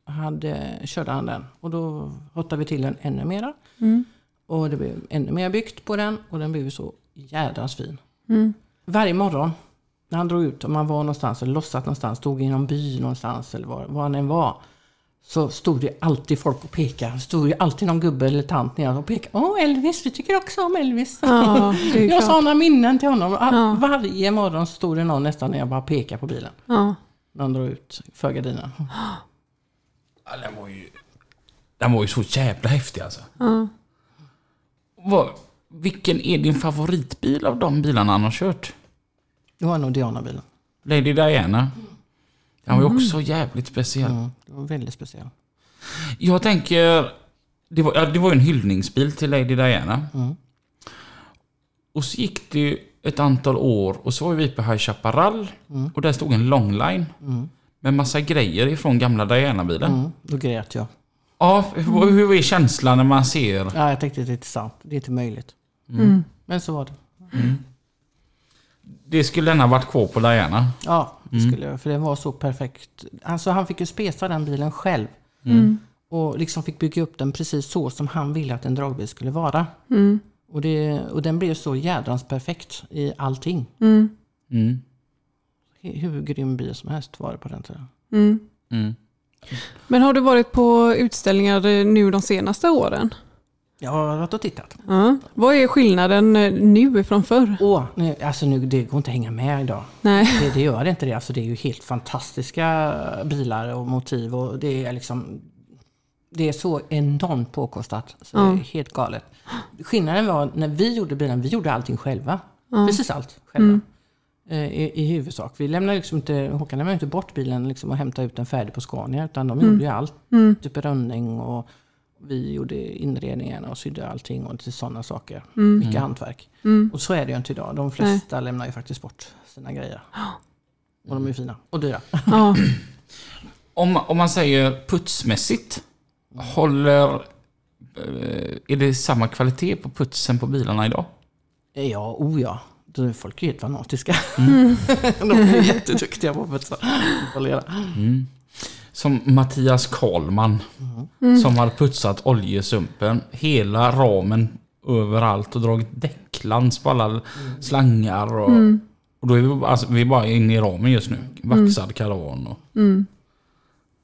hade, körde han den. Och då hottade vi till den ännu mera. Mm. Och det blev ännu mer byggt på den och den blev så jädrans fin. Mm. Varje morgon när han drog ut, om man var någonstans eller lossat någonstans, stod i någon by någonstans eller var, var han än var. Så stod det alltid folk och pekade. Det stod ju alltid någon gubbe eller tant nere och pekade. Åh Elvis, vi tycker också om Elvis. Ja, [laughs] jag sa några minnen till honom. All, Ja. Varje morgon stod det någon nästan när jag bara pekade på bilen. Ja. När han drog ut för gardinen. Ja, den var ju... Den var ju så jävla häftig alltså. Ja. Vad, vilken är din favoritbil av de bilarna han har kört? Det var nog Diana-bilen. Lady Diana. Den var ju också jävligt speciell. Mm, det var väldigt speciell. Jag tänker... Det var, ja, det var ju en hyllningsbil till Lady Diana. Mm. Och så gick det ett antal år och så var vi på High Chaparral. Mm. Och där stod en longline. Mm. Med massa grejer ifrån gamla Diana-bilen. Mm, då grät jag. Ja, hur, hur är känslan när man ser... Ja, jag tänkte det är inte sant. Det är inte möjligt. Mm. Men så var det. Det skulle den ha varit kvar på Diana. Ja, det skulle jag. För den var så perfekt. Alltså han fick ju spesa den bilen själv. Mm. Och liksom fick bygga upp den precis så som han ville att en dragbil skulle vara. Mm. Och, det, och den blev så jädrans perfekt i allting. Mm. Mm. Hur grym bil som helst var det på den tiden. Mm. Mm. Men har du varit på utställningar nu de senaste åren? Jag har varit och tittat. Ja. Vad är skillnaden eh, nu från förr? Åh, nu, alltså nu, det går inte att hänga med idag. Nej. Det, det gör inte det. Alltså det är ju helt fantastiska bilar och motiv och det är liksom... Det är så enormt påkostat. Så det är helt galet. Skillnaden var när vi gjorde bilen, vi gjorde allting själva. Precis allt själva. Eh, I, I huvudsak. Vi lämnade liksom inte, Håkan lämnade inte bort bilen liksom och hämtade ut den färdig på Scania. Utan de gjorde ju allt. Typ rönning och vi gjorde inredningen och sydde allting och till sådana saker. Mycket hantverk. Och så är det ju inte idag. De flesta lämnar ju faktiskt bort sina grejer. [gasps] Och de är fina och dyra. Ja. [laughs] Om, om man säger putsmässigt, håller... eh, Är det samma kvalitet på putsen på bilarna idag? Ja, o ja. Då är folk helt fanatiska. [laughs] de är jätteduktiga på att putsa. Polera. Som Mattias Karlman. Som har putsat oljesumpen. Hela ramen överallt och dragit däcklans på alla slangar. Och, och då är vi, bara- alltså, vi är bara inne i ramen just nu. Vaxad karavan. Och,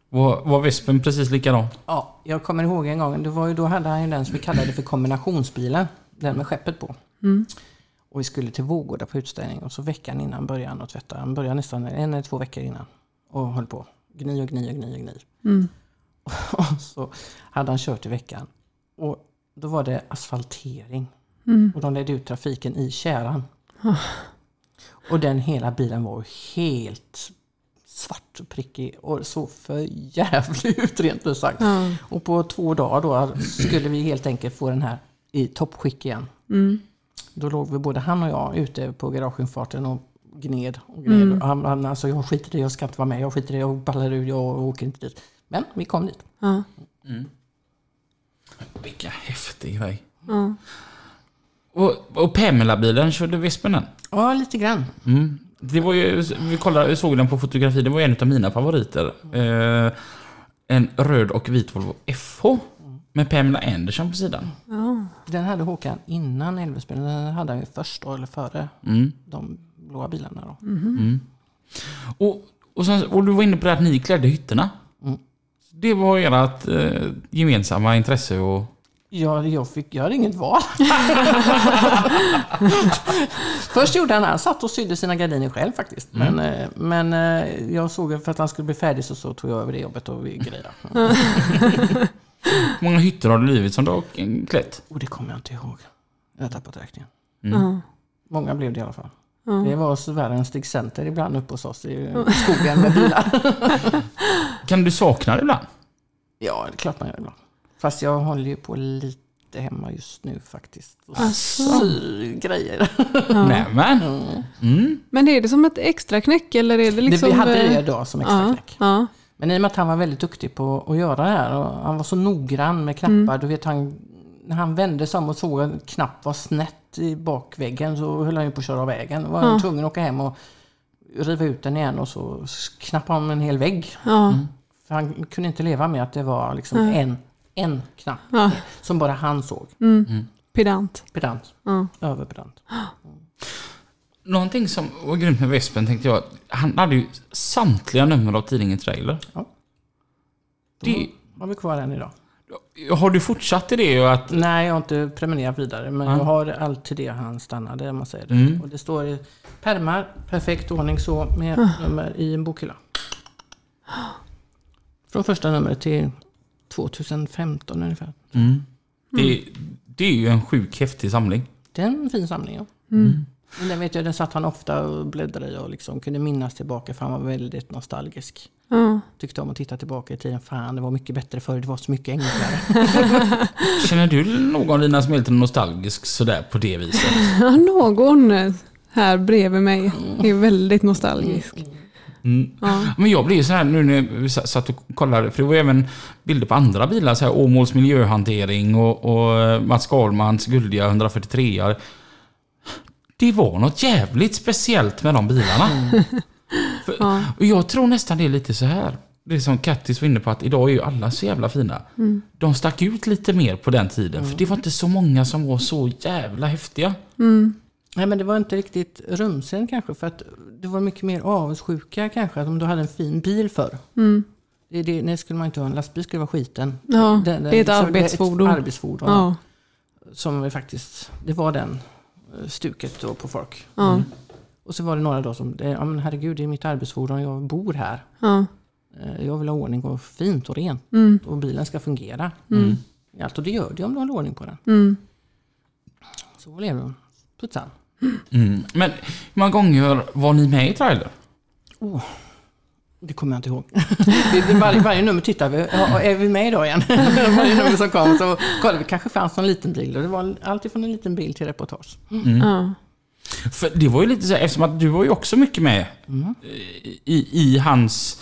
Var, var Vespen precis likadan? Ja, jag kommer ihåg en gång. Det var ju, då hade han ju den som vi kallade för kombinationsbilen. Den med skeppet på. Och vi skulle till Vårgårda på utställning. Och så veckan innan började han att tvätta. Han började nästan en eller två veckor innan. Och höll på. Gni och gni och gni och gni. [laughs] Och så hade han kört i veckan. Och då var det asfaltering. Och de ledde ut trafiken i kärran. Och den hela bilen var helt svart och prickig och såg för jävligt [laughs] ut rent ut sagt. Och på två dagar då skulle vi helt enkelt få den här i toppskick igen. Då låg vi både han och jag ute på garageinfarten och gned. Och gned. Och han, han, alltså, jag skiter i det, jag ska inte vara med, jag skiter i det, jag ballar ur, jag åker inte dit. Men vi kom dit. Ja. Vilken häftig grej. Ja. Och, och Pamela-bilen, körde Vespen den? Ja, lite grann. Mm. Det var ju, vi kollade, såg den på fotografi, det var en av mina favoriter. Eh, en röd och vit Volvo FH. Med Pamela Anderson på sidan. Ja. Den hade Håkan innan Elvis-bilen. Den hade han ju först då, eller före Mm. de blåa bilarna då. Och, och, sen, och du var inne på det att ni klädde hytterna. Mm. Det var ert eh, gemensamma intresse och... Ja, jag, fick, jag hade inget val. [laughs] Först gjorde han, han satt och sydde sina gardiner själv faktiskt. Men, eh, men eh, jag såg för att han skulle bli färdig så, så tog jag över det jobbet och vi grejade. Hur många hytter har du blivit som du har eh, klätt? Och det kommer jag inte ihåg. Jag har tappat räkningen. Ja. Många blev det i alla fall. Det var så värre än Stig Center ibland uppe hos oss i skogen med bilar. [laughs] Kan du sakna det ibland? Ja, det är klart man gör ibland. Fast jag håller ju på lite hemma just nu faktiskt. Och syr grejer. Nämen! Mm. Men är det som ett extra knäck eller är det liksom... det, vi hade det eh, idag som extra ja, knäck. ja. Men i och med att han var väldigt duktig på att göra det här och han var så noggrann med knappar. Du vet, han, när han vände sig om och såg att en knapp var snett i bakväggen så höll han ju på att köra av vägen. Då var han tvungen att åka hem och riva ut den igen och så knappa om en hel vägg. ja. För han kunde inte leva med att det var liksom en, en knapp Ja. som bara han såg. Pedant. Pedant. Ja. Överpedant. Någonting som var grymt med Vespen tänkte jag, han hade ju samtliga nummer av tidningen Trailer. Ja. Det, Har vi kvar än idag? Har du fortsatt i det? Och att, Nej, jag har inte prenumererat vidare. Men Ja. jag har allt till det han stannade, om man säger det. Mm. Och det står i pärmar, perfekt ordning så, med nummer i en bokhylla. Från första numret till 2015 ungefär. mm. det, det är ju en sjuk häftig samling. Det är en fin samling, ja. Men den vet jag, den satt han ofta och bläddrade i och liksom kunde minnas tillbaka för han var väldigt nostalgisk. Ja. Tyckte om att titta tillbaka i tiden. Fan, det var mycket bättre förr. Det var så mycket enklare. [laughs] Känner du någon Lina som är lite nostalgisk sådär på det viset? [laughs] Ja, någon här bredvid mig är väldigt nostalgisk. Mm. Ja. Men jag blir ju så här nu när vi sa- satt och kollade, för det var ju även bilder på andra bilar, så här Åmåls miljöhantering och, och Mats Skalmans guldiga 143 Det var något jävligt speciellt med de bilarna. [laughs] För, Ja. och jag tror nästan det är lite så här. Det som Kattis var inne på, att idag är ju alla så jävla fina. De stack ut lite mer på den tiden, för det var inte så många som var så jävla häftiga. Mm. Nej, men det var inte riktigt rumsen kanske. För att det var mycket mer avundsjuka kanske. Att om du hade en fin bil förr. Mm. Det, det, nej, skulle man inte ha. En lastbil skulle vara skiten. Ja, Den- den- det är ett liksom, arbetsfordon. Ett arbetsfordon. Ja, Som vi faktiskt, det var den stuket då på folk. ja, Och så var det några då som, det, ja men herregud det är mitt arbetsfordon, jag bor här. ja. Eh, Jag vill ha ordning och fint och rent. Mm. Och bilen ska fungera. Mm. I Allt, och det gör det om du har ordning på den. Mm. Så lever de. Putsar. Mm. Men hur många gånger var ni med i trailer? Oh, det kommer jag inte ihåg. Varje, varje nummer tittar vi. Är vi med idag igen? [laughs] varje nummer som kom så kollade vi. kanske fanns någon liten bil. Och det var alltid från en liten bil till reportage. Ja. För det var ju lite så här, eftersom att du var ju också mycket med i, i hans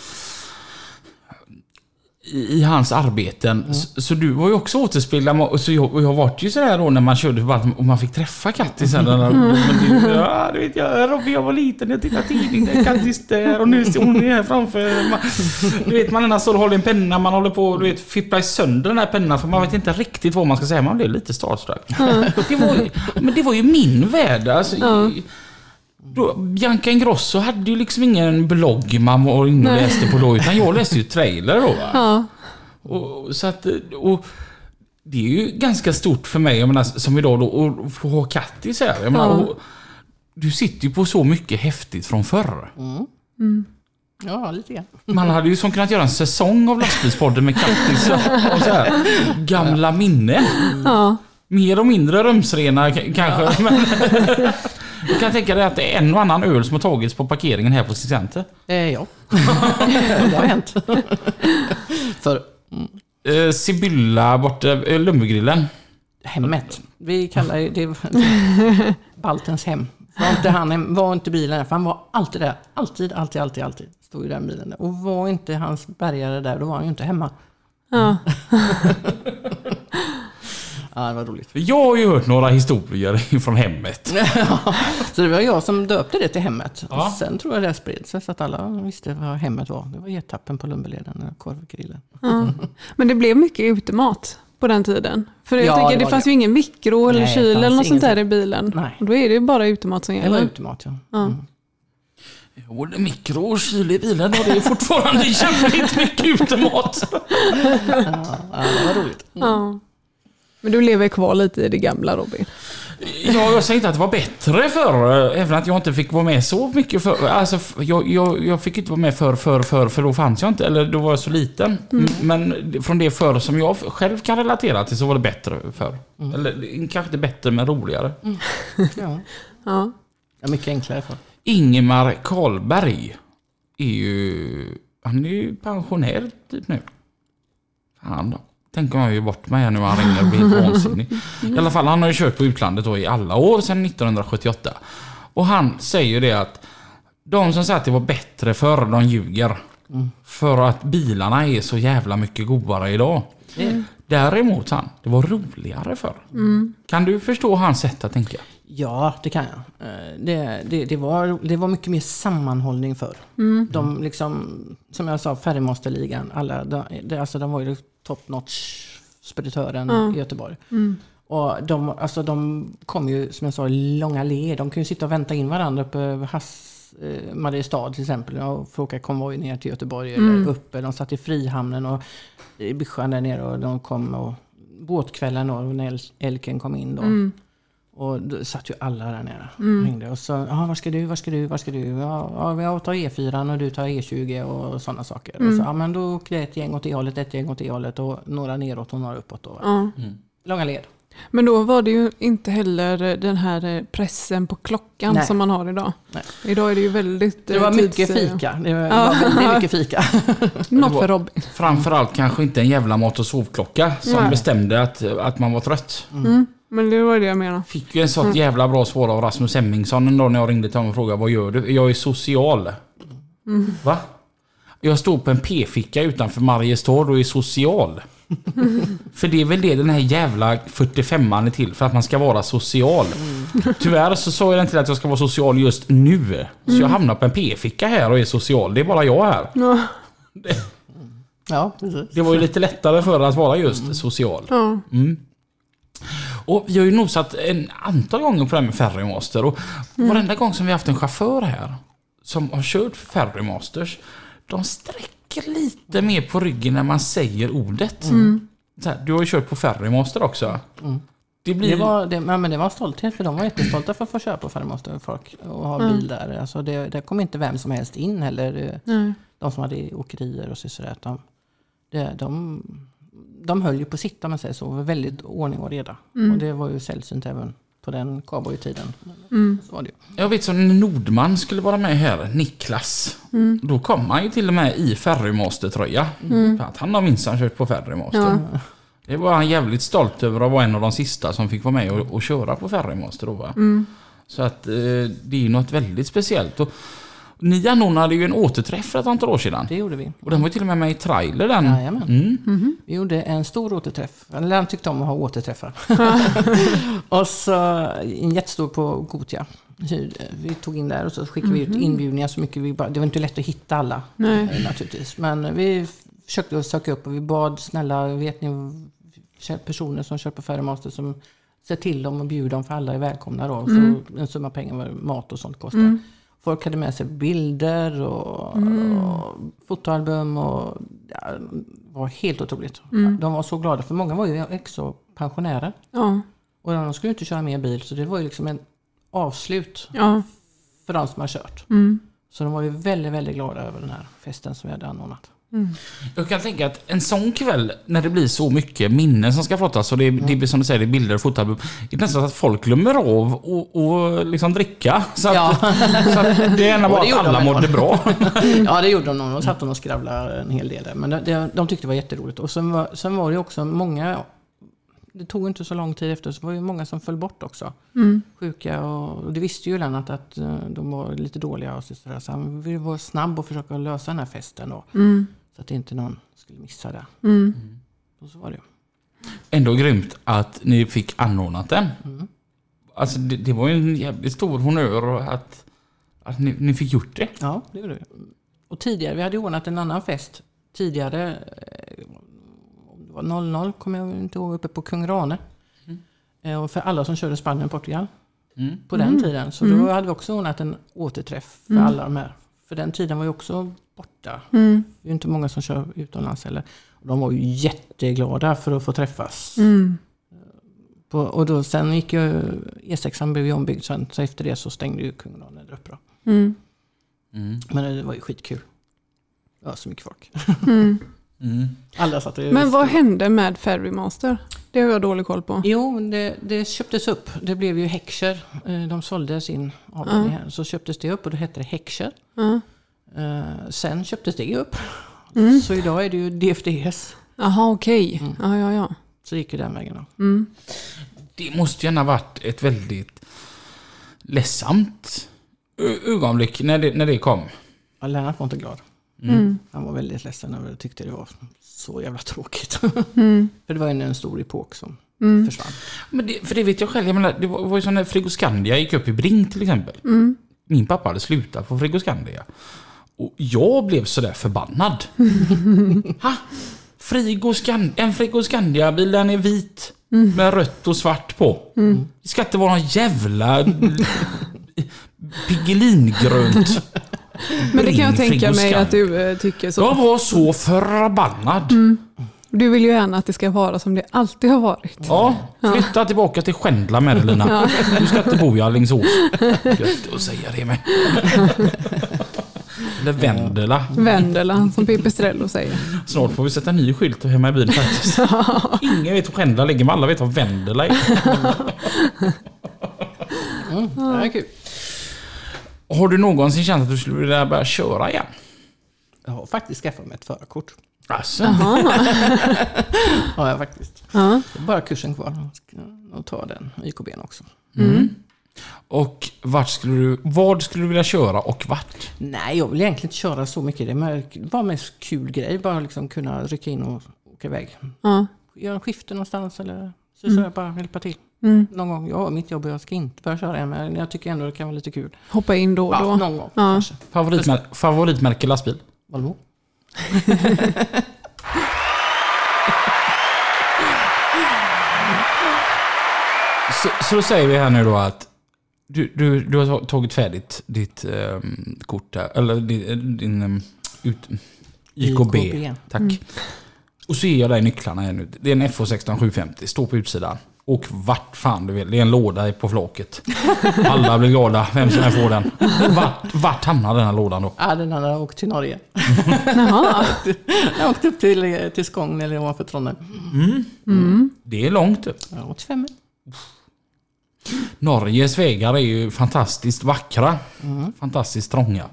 i, hans arbeten. Så, så du var ju också återspeglad. Och så jag, jag vart ju sådär då när man körde bara, och man fick träffa Kattis. sen. Men du, ja, du vet, jag, Robin, jag var liten, jag tittade tidning, där är Kattis där och nu står hon här framför. Man, du vet, man står och håller en penna, man håller på och fipplar sönder den här pennan för man vet inte riktigt vad man ska säga. Man blir lite starstruck. Det var, men det var ju min värld. Alltså. Då, Bianca Ingrosso hade ju liksom ingen blogg man var inne och läste på då, utan jag läste ju trailer då. Va? Ja. Och, så att, och det är ju ganska stort för mig, jag menar, som idag då, att få ha kattis här. Jag menar, Ja. och, du sitter ju på så mycket häftigt från förr. Ja, lite grann. Man hade ju som kunnat göra en säsong av lastbilspodden med kattis och, så här, gamla minnen. Ja. Mer och mindre rumsrena kanske. Men, [laughs] jag kan tänka dig att det är en och annan öl som har tagits på parkeringen här på Center. Eh, ja. [laughs] det har hänt. För Eh, Sibylla borta, eh, Lumbegrillen. hemmet. Vi kallar ju det Baltens hem. Var inte, han, hem- var inte bilen där, för han var alltid där. Alltid, alltid, alltid, alltid. Stod ju den bilen där. Och var inte hans bärgare där, då var han ju inte hemma. Ja. [laughs] Ja, det var roligt. Jag har ju hört några historier [laughs] från hemmet. [laughs] Så det var jag som döpte det till hemmet. Ja. Och sen tror jag det spred sig så att alla visste vad hemmet var. Det var getappen på Lumbeleden, och korvgrillen. Ja. Men det blev mycket utemat på den tiden. För jag Ja, tänker, det det, fanns det. ju ingen mikro eller Nej, kyl eller något sånt där i bilen. Nej. Och då är det ju bara utemat som Det var gäller. utemat, ja. Ja. Mm. Är mikro och kyl i bilen och det är fortfarande [laughs] jävligt mycket utemat. Ja, ja, det var roligt. Ja. Men du lever kvar lite i det gamla Robin. Ja, jag säger inte att det var bättre förr, även att jag inte fick vara med så mycket för. Alltså, jag, jag, jag fick inte vara med för, för, för, för då fanns jag inte, eller då var jag så liten. Men från det förr som jag själv kan relatera till så var det bättre förr. Eller kanske inte bättre, men roligare. Ja. [laughs] Ja. Ja, mycket enklare för. Ingemar Karlberg är ju... Han är ju pensionär typ nu. Fan då. Tänker man ju bort mig här nu när han ringer och blir helt vansinnig. [laughs] I alla fall, han har ju kört på utlandet då i alla år sedan 1978. Och han säger ju det att de som säger att det var bättre förr, de ljuger. För att bilarna är så jävla mycket godare idag. Det, Däremot han, det var roligare förr. Kan du förstå hans sätt att tänka? ja, det kan jag. Eh, Det, det, det, var, det var mycket mer sammanhållning för. De liksom, som jag sa, Färgmasterligan, alla, de, det, alltså de var ju top notch speditören i Göteborg. Och de, alltså de kom ju, som jag sa, i långa led. De kunde sitta och vänta in varandra uppe över Hass, eh, Mariestad till exempel. Och få åka konvoj ner till Göteborg eller uppe. De satt i Frihamnen och i Byschan där nere och de kom och båtkvällen då, när El- Elken kom in då. Och då satt ju alla där nere och hängde. Och så, ja var ska du, var ska du, var ska du? Ja, ja jag tar E4 och du tar E20 och sådana saker. Och så, ja men då åker det ett gäng åt det hållet, ett gäng åt det hållet och några neråt och några uppåt då. Ja. Långa led. Men då var det ju inte heller den här eh, pressen på klockan Nej. som man har idag. Nej. Idag är det ju väldigt... Det eh, var mycket tids- fika. Det var, Ja. väldigt mycket fika. [laughs] Något för Robin. Framförallt kanske inte en jävla mat och sovklocka som Nej. bestämde att, att man var trött. Mm. Men det var det jag menade. Fick ju en sån jävla bra svar av Rasmus Hemmingsson en dag när jag ringde till honom och frågade vad gör du? Jag är social. Va? Jag står på en p-ficka utanför Mariestad och är social. [laughs] för det är väl det den här jävla 45an är till, för att man ska vara social. Tyvärr så sa jag den till att jag ska vara social just nu. Så jag hamnar på en p-ficka här och är social. Det är bara jag här. Ja. Ja, precis. Det var ju lite lättare för att vara just social. Ja. Och vi har ju nosat en antal gånger på det här med Ferrymaster och varenda gång som vi har haft en chaufför här som har kört Ferrymasters, de sträcker lite mer på ryggen när man säger ordet. Så här, du har ju kört på Ferrymaster också. Det blir... Det var, det, ja, men det var stolthet för de var jättestolta för att få köra på Färgmaster folk och ha bil där. Alltså det, det kom inte vem som helst in heller. Nej. De som hade åkerier och så, sådär. De, det, de, de höll ju på sitt om man säger så. Var väldigt ordning och reda. Och det var ju sällsynt även på den cowboytiden. Så var det ju. Jag vet som Nordman skulle vara med här, Niklas. Då kom han ju till och med i Ferrymaster-tröja. För att han har minsann kört på Ferrymaster. Ja. Det var han jävligt stolt över att vara en av de sista som fick vara med och, och köra på Ferrymaster då va. Så att eh, det är ju något väldigt speciellt. Och, ni anordnade ju en återträff för ett antal år sedan. Det gjorde vi. Och den var ju till och med med i trailer den. Jajamän. Mm. Vi gjorde en stor återträff. Eller han tyckte om att ha återträffar. [laughs] och så en jättestor på Gotia. Vi tog in där och så skickade vi ut inbjudningar så mycket vi bara, Det var inte lätt att hitta alla Nej. eh, naturligtvis. Men vi försökte att söka upp och vi bad snälla, vet ni personer som kör på Ferrymaster som se till dem och bjuda dem för alla är välkomna då. Så en summa pengar vad mat och sånt kostar. Folk hade med sig bilder och, och fotoalbum och ja, det var helt otroligt. De var så glada för många var ju också pensionärer. Ja. Och de skulle inte köra mer bil så det var ju liksom en avslut Ja. för de som har kört. Så de var ju väldigt, väldigt glada över den här festen som vi hade anordnat. Jag kan tänka att en sån kväll, när det blir så mycket minnen som ska fotas och det, det blir som du säger, det är bilder och fotoalbum. Det är nästan så att folk glömmer av och, och liksom dricka. Så att, Ja. så att det [laughs] bara det att alla de mådde bra. [laughs] Ja, det gjorde de nog. De satt och skravlade en hel del där. Men det, det, de tyckte det var jätteroligt. Och sen var, sen var det också många... Det tog inte så lång tid efter så var det många som föll bort också. Sjuka och, och det visste ju Lennart att eh, de var lite dåliga och så, så han ville vara snabb och försöka lösa den här festen då. Så att inte någon skulle missa det. Och så var det. Ändå grymt att ni fick anordnat den. Alltså det, det var ju en jävligt stor honör att, att ni, ni fick gjort det. Ja, det gjorde vi. Och tidigare, vi hade ordnat en annan fest tidigare. eh, det var 00, kommer jag inte ihåg, uppe på Kung Rane. Eh, Och för alla som körde Spanien och Portugal. Mm. På den tiden. Så då hade vi också ordnat en återträff för alla de här. För den tiden var ju också borta. Det är ju inte många som kör utomlands heller. De var ju jätteglada för att få träffas. På, och då, sen gick ju E6 blev ju ombyggd sen, så efter det så stängde ju Kung Rane där uppe. Då. Mm. Men det var ju skitkul. Det var så mycket folk. Mm. [laughs] Alla satt och Men vad hände med Ferrymaster? Det har jag dålig koll på. Jo, men det, det köptes upp. Det blev ju Heckscher. Eh, De sålde sin avdelning här. Så köptes det upp och då hette det Heckscher. Eh, Sen köptes det upp. Så idag är det ju DFDS. Jaha, okej. Ja, ja, ja. Så gick ju den vägen då. Det måste gärna varit ett väldigt ledsamt ögonblick när det, när det kom. Ja, Lennart var inte glad. Mm. Han var väldigt ledsen över det. Tyckte det var så jävla tråkigt. Mm. [laughs] För det var ju en stor epok som försvann. Men det, för det vet jag själv. Jag menar, det var, var ju som när Frigoscandia gick upp i Brink till exempel. Min pappa hade slutat på Frigoscandia. Och jag blev sådär förbannad. [laughs] ha? Frigoscan, en Frigoscandia-bil, den är vit. Med rött och svart på. Det ska inte vara någon jävla Piggelingrönt. [laughs] Men det kan jag tänka mig att du eh, tycker så. Jag var så förbannad. Du vill ju gärna att det ska vara som det alltid har varit. Ja, flytta tillbaka till Skändla med dig Lina. Du ska inte bo i Alingsås. [laughs] Gött att säga det med. Eller Vendela. Vendela, som Pippi Strello säger. Snart får vi sätta en ny skylt hemma i bilen faktiskt. [laughs] Ingen vet var Skändla ligger, men alla vet vad Vendela är. [laughs] Mm, det är kul. Har du någonsin känt att du skulle vilja börja köra igen? Jag har faktiskt skaffat mig ett förarkort. Alltså, [laughs] Ja, jag faktiskt. Ja. Det är bara kursen kvar. Jag ska nog ta den YKB också. Och vart skulle du, vad skulle du vilja köra och vart? Nej, jag vill egentligen inte köra så mycket. Det bara mest kul grej. Bara liksom kunna rycka in och åka iväg. Ja. Göra en skifte någonstans eller så, så jag bara hjälpa till. Någon gång. Jag har mitt jobb och jag ska inte börja köra än. Men jag tycker ändå det kan vara lite kul. Hoppa in då och Ja, då. någon gång Ja. kanske. Favoritmär, favoritmärke lastbil? Volvo. [laughs] Så, så då säger vi här nu då att du, du, du har tagit färdigt ditt ehm, kort där, eller din, din ehm, ut, YKB. YKB. Tack. Och så ger jag dig nycklarna här nu. Det är en FH16 750, står på utsidan. Och vart fan du vill. Det är en låda på flaket. [laughs] Alla blir glada, vem som än får den. Vart, vart hamnar den här lådan då? Ja, den hade åkt till Norge. [laughs] Jaha. Jag åkte upp till, till Skåne eller ovanför Trondheim. Det är långt upp. Ja, 85 mil. Norges vägar är ju fantastiskt vackra. Fantastiskt trånga.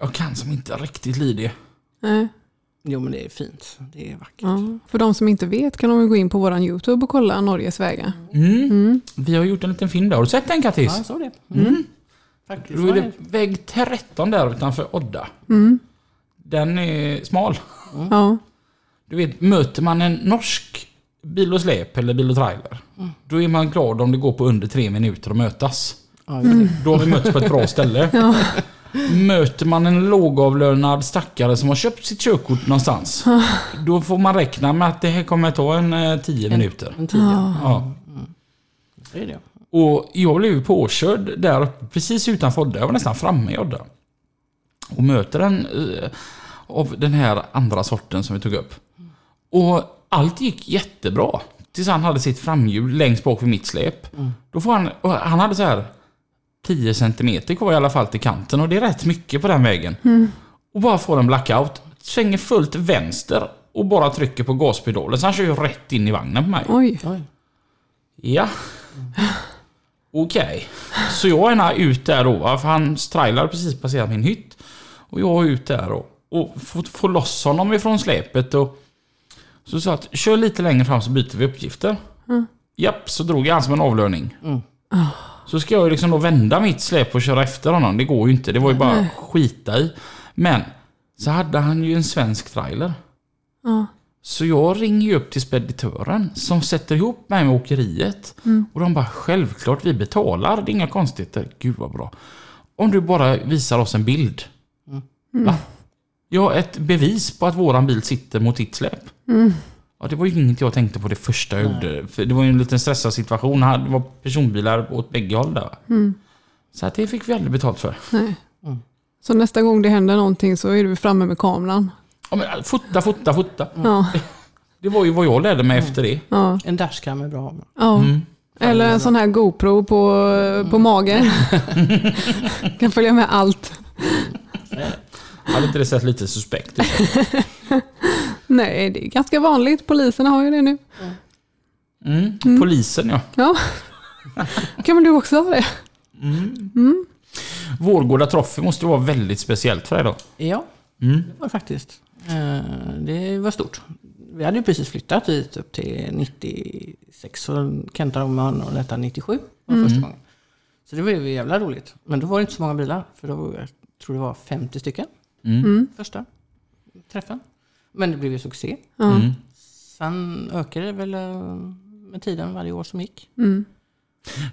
Jag kan som inte riktigt lida det. Nej. Jo, men det är fint. Det är vackert. Ja. För de som inte vet kan de gå in på vår YouTube och kolla Norges vägar. Mm. Vi har gjort en liten film där. Har du sett den Kattis? Ja, jag såg det. Mm. Faktiskt. Då är det det- väg 13 där utanför Odda. Den är smal. Ja. Du vet, möter man en norsk bil och släp eller bil och trailer. Då är man glad om det går på under tre minuter att mötas. Ja, det. Då har vi mötts på ett bra ställe. [laughs] Möter man en lågavlönad stackare som har köpt sitt körkort någonstans. då får man räkna med att det här kommer ta en eh, tio minuter. En tid, ja. Ja. Så är det. Och jag blev påkörd där precis utanför Odda. Jag var nästan framme i Odda. Och möter en eh, av den här andra sorten som vi tog upp. Och allt gick jättebra. Tills han hade sitt framhjul längst bak vid mitt släp. Då får han, han hade så här 10 cm kvar i alla fall till kanten och det är rätt mycket på den vägen. Och bara får en blackout. Svänger fullt vänster och bara trycker på gaspedalen. Så han kör ju rätt in i vagnen på mig. Oj. Oj. Ja. Okej. Så jag är ut där då, för hans trailer har precis passerat min hytt. Och jag är ut där då. Och får, får loss honom ifrån släpet och... Så sa att kör lite längre fram så byter vi uppgifter. Japp, så drog jag han som en avlöning. Mm. Så ska jag ju liksom då vända mitt släp och köra efter honom. Det går ju inte. Det var ju bara att skita i. Men så hade han ju en svensk trailer. Ja. Så jag ringer ju upp till speditören som sätter ihop mig med åkeriet. Och de bara självklart vi betalar, det är inga konstigheter. Gud vad bra. Om du bara visar oss en bild. Va? Ja, ett bevis på att våran bil sitter mot ditt släp. Ja, det var ju inget jag tänkte på det första jag gjorde. För det var ju en liten stressad situation. Det var personbilar åt bägge håll där. Så att det fick vi aldrig betalt för. Nej. Så nästa gång det händer någonting så är du framme med kameran. Ja, men, fota, fota, fota. Ja. [laughs] Det var ju vad jag lärde mig efter det. Ja. En dashcam är bra. ja. Eller en sån här GoPro på, på magen. [laughs] kan följa med allt. Hade inte det sett lite suspekt ut? [laughs] Nej, det är ganska vanligt. Poliserna har ju det nu. Mm. Polisen ja. Ja. kan men du också ha det? Vårgårda Trophy måste vara väldigt speciellt för dig då. Ja, Mm. det var faktiskt. Eh, Det var stort. Vi hade ju precis flyttat hit upp till 96 och Kent och man och detta 97 var första gången. Så det var ju jävla roligt. Men då var det inte så många bilar. För då var, jag tror det var 50 stycken Mm. första träffen. Men det blev ju succé. Mm. Sen ökade det väl eh, med tiden varje år som gick. Mm.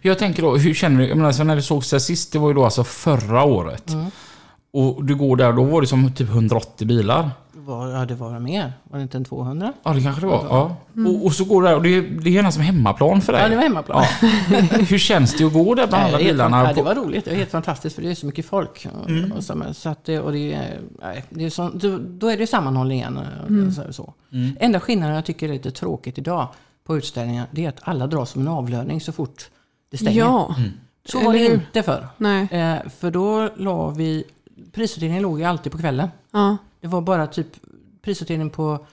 Jag tänker då, hur känner du? Jag menar, så när vi sågs där sist, det var ju då alltså förra året. Och du går där, då var det som typ 180 bilar. Det var, ja, det var mer. Var det inte en 200? Ja, det kanske det var. Ja. Och, och så går där och det, är- det är som hemmaplan för dig. Ja, det var hemmaplan. Ja. [laughs] Hur känns det att gå där bland alla det, helt, bilarna? ja, det var roligt. Det var helt fantastiskt för det är så mycket folk. Och, och så, så att det, och det, är- nej, det är så, då, då är det sammanhållning igen. och Så, så. Enda skillnaden jag tycker är lite tråkigt idag på utställningar, det är att alla drar som en avlöning så fort det stänger. Ja. så var det inte förr. Nej. Eh, för då la vi, prisutdelningen låg ju alltid på kvällen. Ja. Det var bara typ prisutdelning på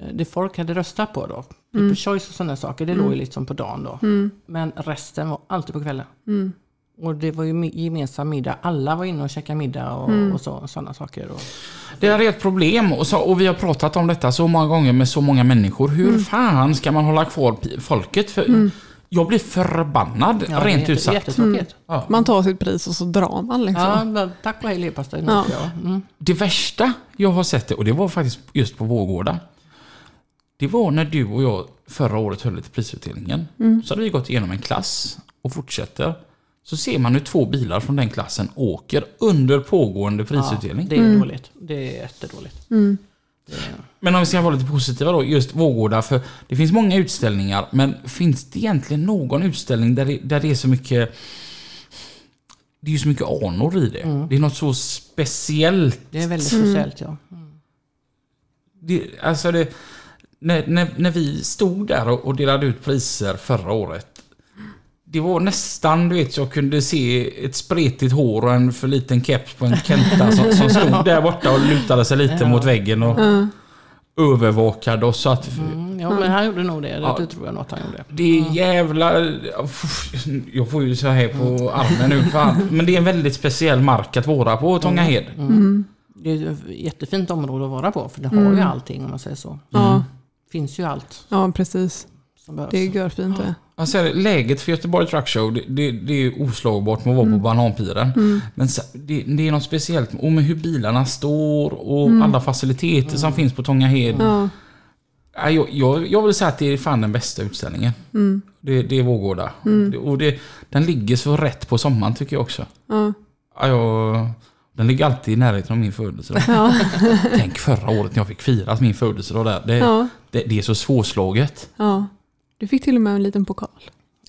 eh, det folk hade röstat på då. People choice och sådana saker. Det låg ju liksom på dagen då. Men resten var alltid på kvällen. Och det var ju gemensam middag. Alla var inne och käkade middag och, och så, sådana saker. Och, Det är ett problem och, så, och vi har pratat om detta så många gånger med så många människor. Hur fan ska man hålla kvar folket? För Jag blir förbannad, Ja, rent jätte- ut sagt. Jättetråkigt. Ja. Man tar sitt pris och så drar man liksom. Ja, men tack och hej leverpastej. Ja. Mm. Det värsta jag har sett det, och det var faktiskt just på Vårgårda. Det var när du och jag förra året höll lite prisutdelningen. Så hade vi gått igenom en klass och fortsätter. Så ser man hur två bilar från den klassen åker under pågående prisutdelning. Ja, det är dåligt. Det är jättedåligt. Är, Men om vi ska vara lite positiva då, just Vårgårda. För det finns många utställningar, men finns det egentligen någon utställning där det, där det är så mycket... Det är ju så mycket anor i det. Det är något så speciellt. det är väldigt speciellt ja. Det, alltså det, när, när, när vi stod där och, och delade ut priser förra året. Det var nästan, du vet, jag kunde se ett spretigt hår och en för liten keps på en Kenta som, som stod där borta och lutade sig lite mot väggen och övervakade oss. Så att Mm, ja, men han gjorde nog det. Det, Ja. det tror jag något han gjorde. det är jävla... Jag får ju så här på armen nu. Fan. [laughs] Men det är en väldigt speciell mark att vara på, Tångahed. Det är ett jättefint område att vara på. För det har ju allting om man säger så. Ja, finns ju allt ja precis. Som behövs. Det är görfint det. Det, läget för Göteborg Truck Show, det, det, det är oslagbart med att vara på Bananpiren. Men så, det, det är något speciellt och med hur bilarna står och alla faciliteter som finns på Tångahed. Ja. Ja, Jag, jag, jag vill säga att det är fan den bästa utställningen. Det, det är Vårgårda. Det, och det, den ligger så rätt på sommaren tycker jag också. Ja. Ja, jag, Den ligger alltid i närheten av min födelsedag. Ja. [laughs] Tänk förra året när jag fick fira min födelsedag där. Det, Ja. det, det är så svårslaget. ja. Du fick till och med en liten pokal.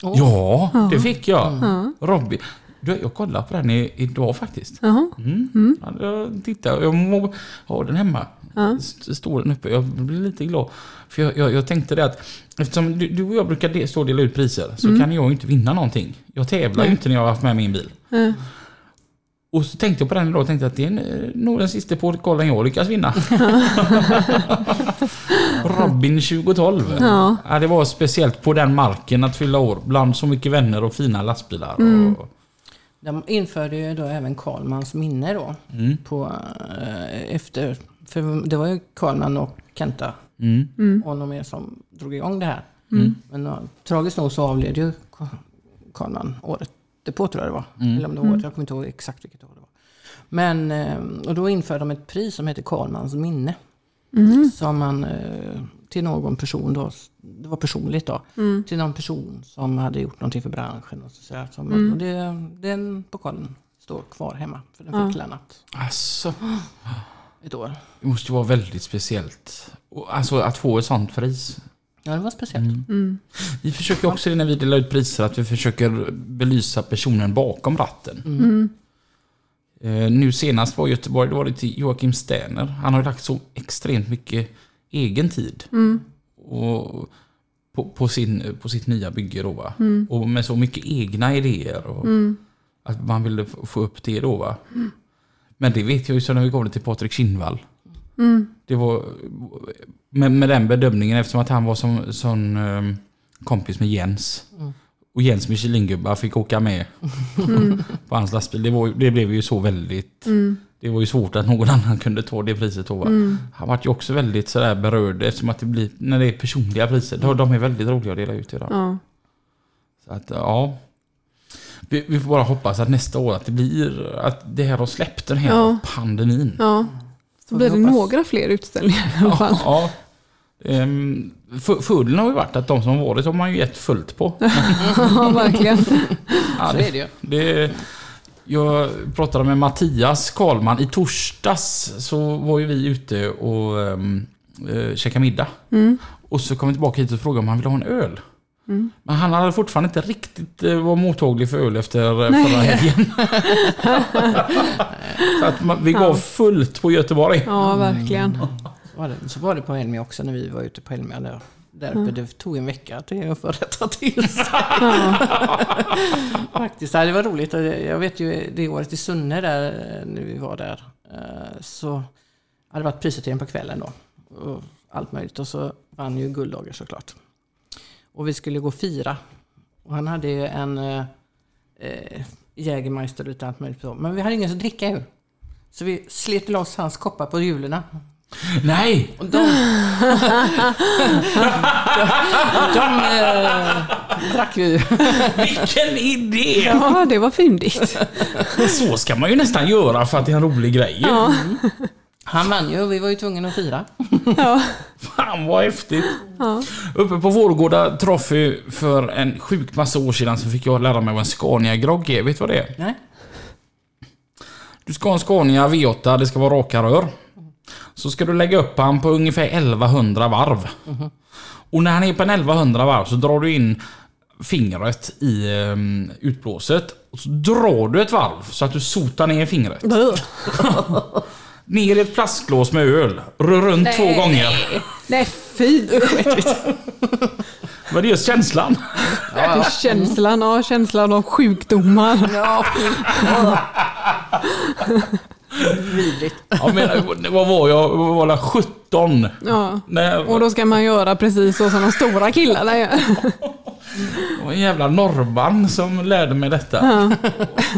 Åh. Ja, det fick jag. Ja. Robin. Du, jag kollade på den i, idag faktiskt. Jaha. Mm. Ja, jag tittar, jag må ha den hemma. Ja. S- Står den uppe. Jag blir lite glad. För jag, jag, jag tänkte det att eftersom du, du och jag brukar de, stå och dela ut priser så kan jag ju inte vinna någonting. Jag tävlar ju inte när jag har haft med min bil. Ja. Och så tänkte jag på den idag och tänkte att det är en- nog den sista pokalen jag lyckas vinna. [laughs] [laughs] Robin 2012. Ja. Ja, det var speciellt på den marken att fylla år bland så mycket vänner och fina lastbilar. Mm. Och, De införde ju då även Karlmans minne då. mm, På, eh, efter, för det var ju Karlman och Kenta mm, och någon mer som drog igång det här. mm. Men uh, tragiskt nog så avled ju Ka- Karlman året därpå tror jag det var. Mm. Eller om det var året, jag kommer inte ihåg exakt vilket år det var. Men, eh, och då införde de ett pris som heter Karlmans minne. Mm. Som man eh, till någon person då, det var personligt då, Mm. till någon person som hade gjort någonting för branschen. Och så, så här, som, Mm. och det, den pokalen står kvar hemma. För den Ja. fick lämnat Alltså, ett år. det måste ju vara väldigt speciellt. Alltså att få ett sånt pris. Ja, det var speciellt. Mm. Mm. Vi försöker också när vi delar ut priser att vi försöker belysa personen bakom ratten. Mm. Eh, nu senast var Göteborg, då var det till Joakim Sterner. Han har lagt så extremt mycket egen tid Mm. och på, på, sin, på sitt nya bygge då va. Mm. Och med så mycket egna idéer. Och Mm. Att man ville få upp det då va. Men det vet jag ju så när vi kom till Patrik Kinnvall. Mm. Det var med, med den bedömningen eftersom att han var som, som ehm, kompis med Jens. Och Jens Michelin-gubbar fick åka med Mm. på hans lastbil. Det, var, det blev ju så väldigt... Mm. Det var ju svårt att någon annan kunde ta det priset då va. Mm. Han var ju också väldigt sådär berörd eftersom att det blir, när det är personliga priser, då, de är väldigt roliga att dela ut idag. Ja. Så att ja. Vi, vi får bara hoppas att nästa år att det blir, att det här har släppt den här Ja. pandemin. ja. Så blir det några fler utställningar i alla fall. Ja. Ehm, för- Fördelen har ju varit att de som har varit har man ju gett fullt på. [laughs] Ja, verkligen. Ja, Så är det ju. det, jag pratade med Mattias Karlman. I torsdags så var ju vi ute och um, uh, käkade middag. Mm. Och så kom vi tillbaka hit och frågade om han ville ha en öl. Mm. Men han hade fortfarande inte riktigt uh, var mottaglig för öl efter uh, Nej. förra helgen. [laughs] så att man, vi gav Ja. fullt på Göteborg. Ja, verkligen. Så var det, så var det på Elmia också när vi var ute på Elmia. Där, där uppe. Det tog en vecka att rätta till sig. [laughs] [laughs] Faktiskt, det var roligt. Och Jag vet ju det året i Sunne där, eh, när vi var där. eh, Så hade det varit prisutdelning på kvällen då. Och allt möjligt. Och så vann ju Gulddager såklart. Och vi skulle gå och fira. Och han hade ju en eh, eh, Jägermeister utan allt möjligt. Men vi hade ingen att dricka ur. Så vi slet loss hans koppar på hjulen. Nej! Och de... de eh, drack vi. Vilken idé! Ja, det var fyndigt. Så ska man ju nästan göra för att det är en rolig grej. Ja. Han vann ju och vi var ju tvungna att fira. Ja. Fan vad häftigt. Ja. Uppe på Vårgårda Trophy för en sjukt massa år sedan så fick jag lära mig vad en Scania-grogg är. Vet du vad det är? Nej? Du ska ha en Scania V8, det ska vara raka rör. Så ska du lägga upp han på ungefär 1100 varv. Och när han är på en 1100 varv så drar du in fingret i um, utblåset. Och så drar du ett varv så att du sotar ner fingret. [laughs] Ner i ett plastglas med öl. Rör runt två gånger. Nej, fy [laughs] vad äckligt. Men det är just känslan. Känslan, ja, känslan av sjukdomar. Ja, [laughs] Vidrigt. Ja, men, vad var jag? Jag var väl 17. Ja. När, Och då ska man göra precis så som de stora killarna gör. Det var en jävla norrman som lärde mig detta.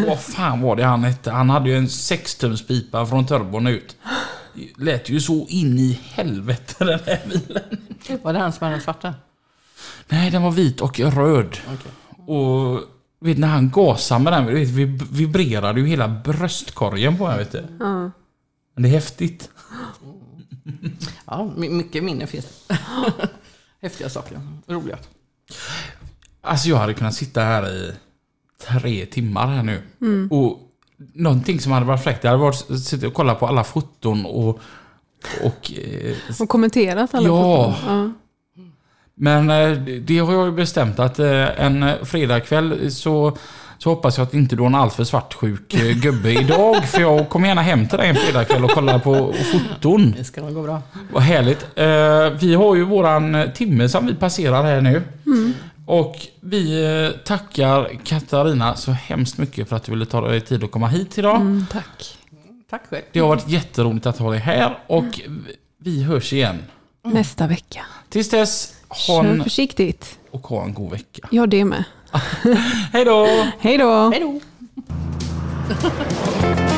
Vad fan var det han hette? Han hade ju en 6-tumspipa från turbon ut. Det lät ju så in i helvete den här bilen. Var det han som hade den svarta? Nej, den var vit och röd. Okej. Och vet, när han gasade med den, vet, vi vibrerade ju hela bröstkorgen på den. Vet du. Ja. Men det är häftigt. Ja, my- mycket minnen finns det. [laughs] Häftiga saker. Roliga. Alltså jag hade kunnat sitta här i tre timmar här nu. Och någonting som hade varit fräckt, det hade varit att sitta och kolla på alla foton och... Och, eh, Och kommenterat alla Ja. foton. Ja. Men eh, det har jag ju bestämt att eh, en fredagkväll så, så hoppas jag att inte du har en alltför svartsjuk eh, gubbe idag. För jag kommer gärna hem till dig en fredagkväll och kolla på foton. Det ska nog gå bra. Vad härligt. Eh, vi har ju våran timme som vi passerar här nu. Och vi eh, tackar Katarina så hemskt mycket för att du ville ta dig tid att komma hit idag. Mm, tack. Tack själv. Det har varit jätteroligt att ha dig här och vi hörs igen. Nästa vecka. Tills dess, ha Kör en, försiktigt. och ha en god vecka. Ja, det med. [laughs] Hej då! Hej då! Hej då! [laughs]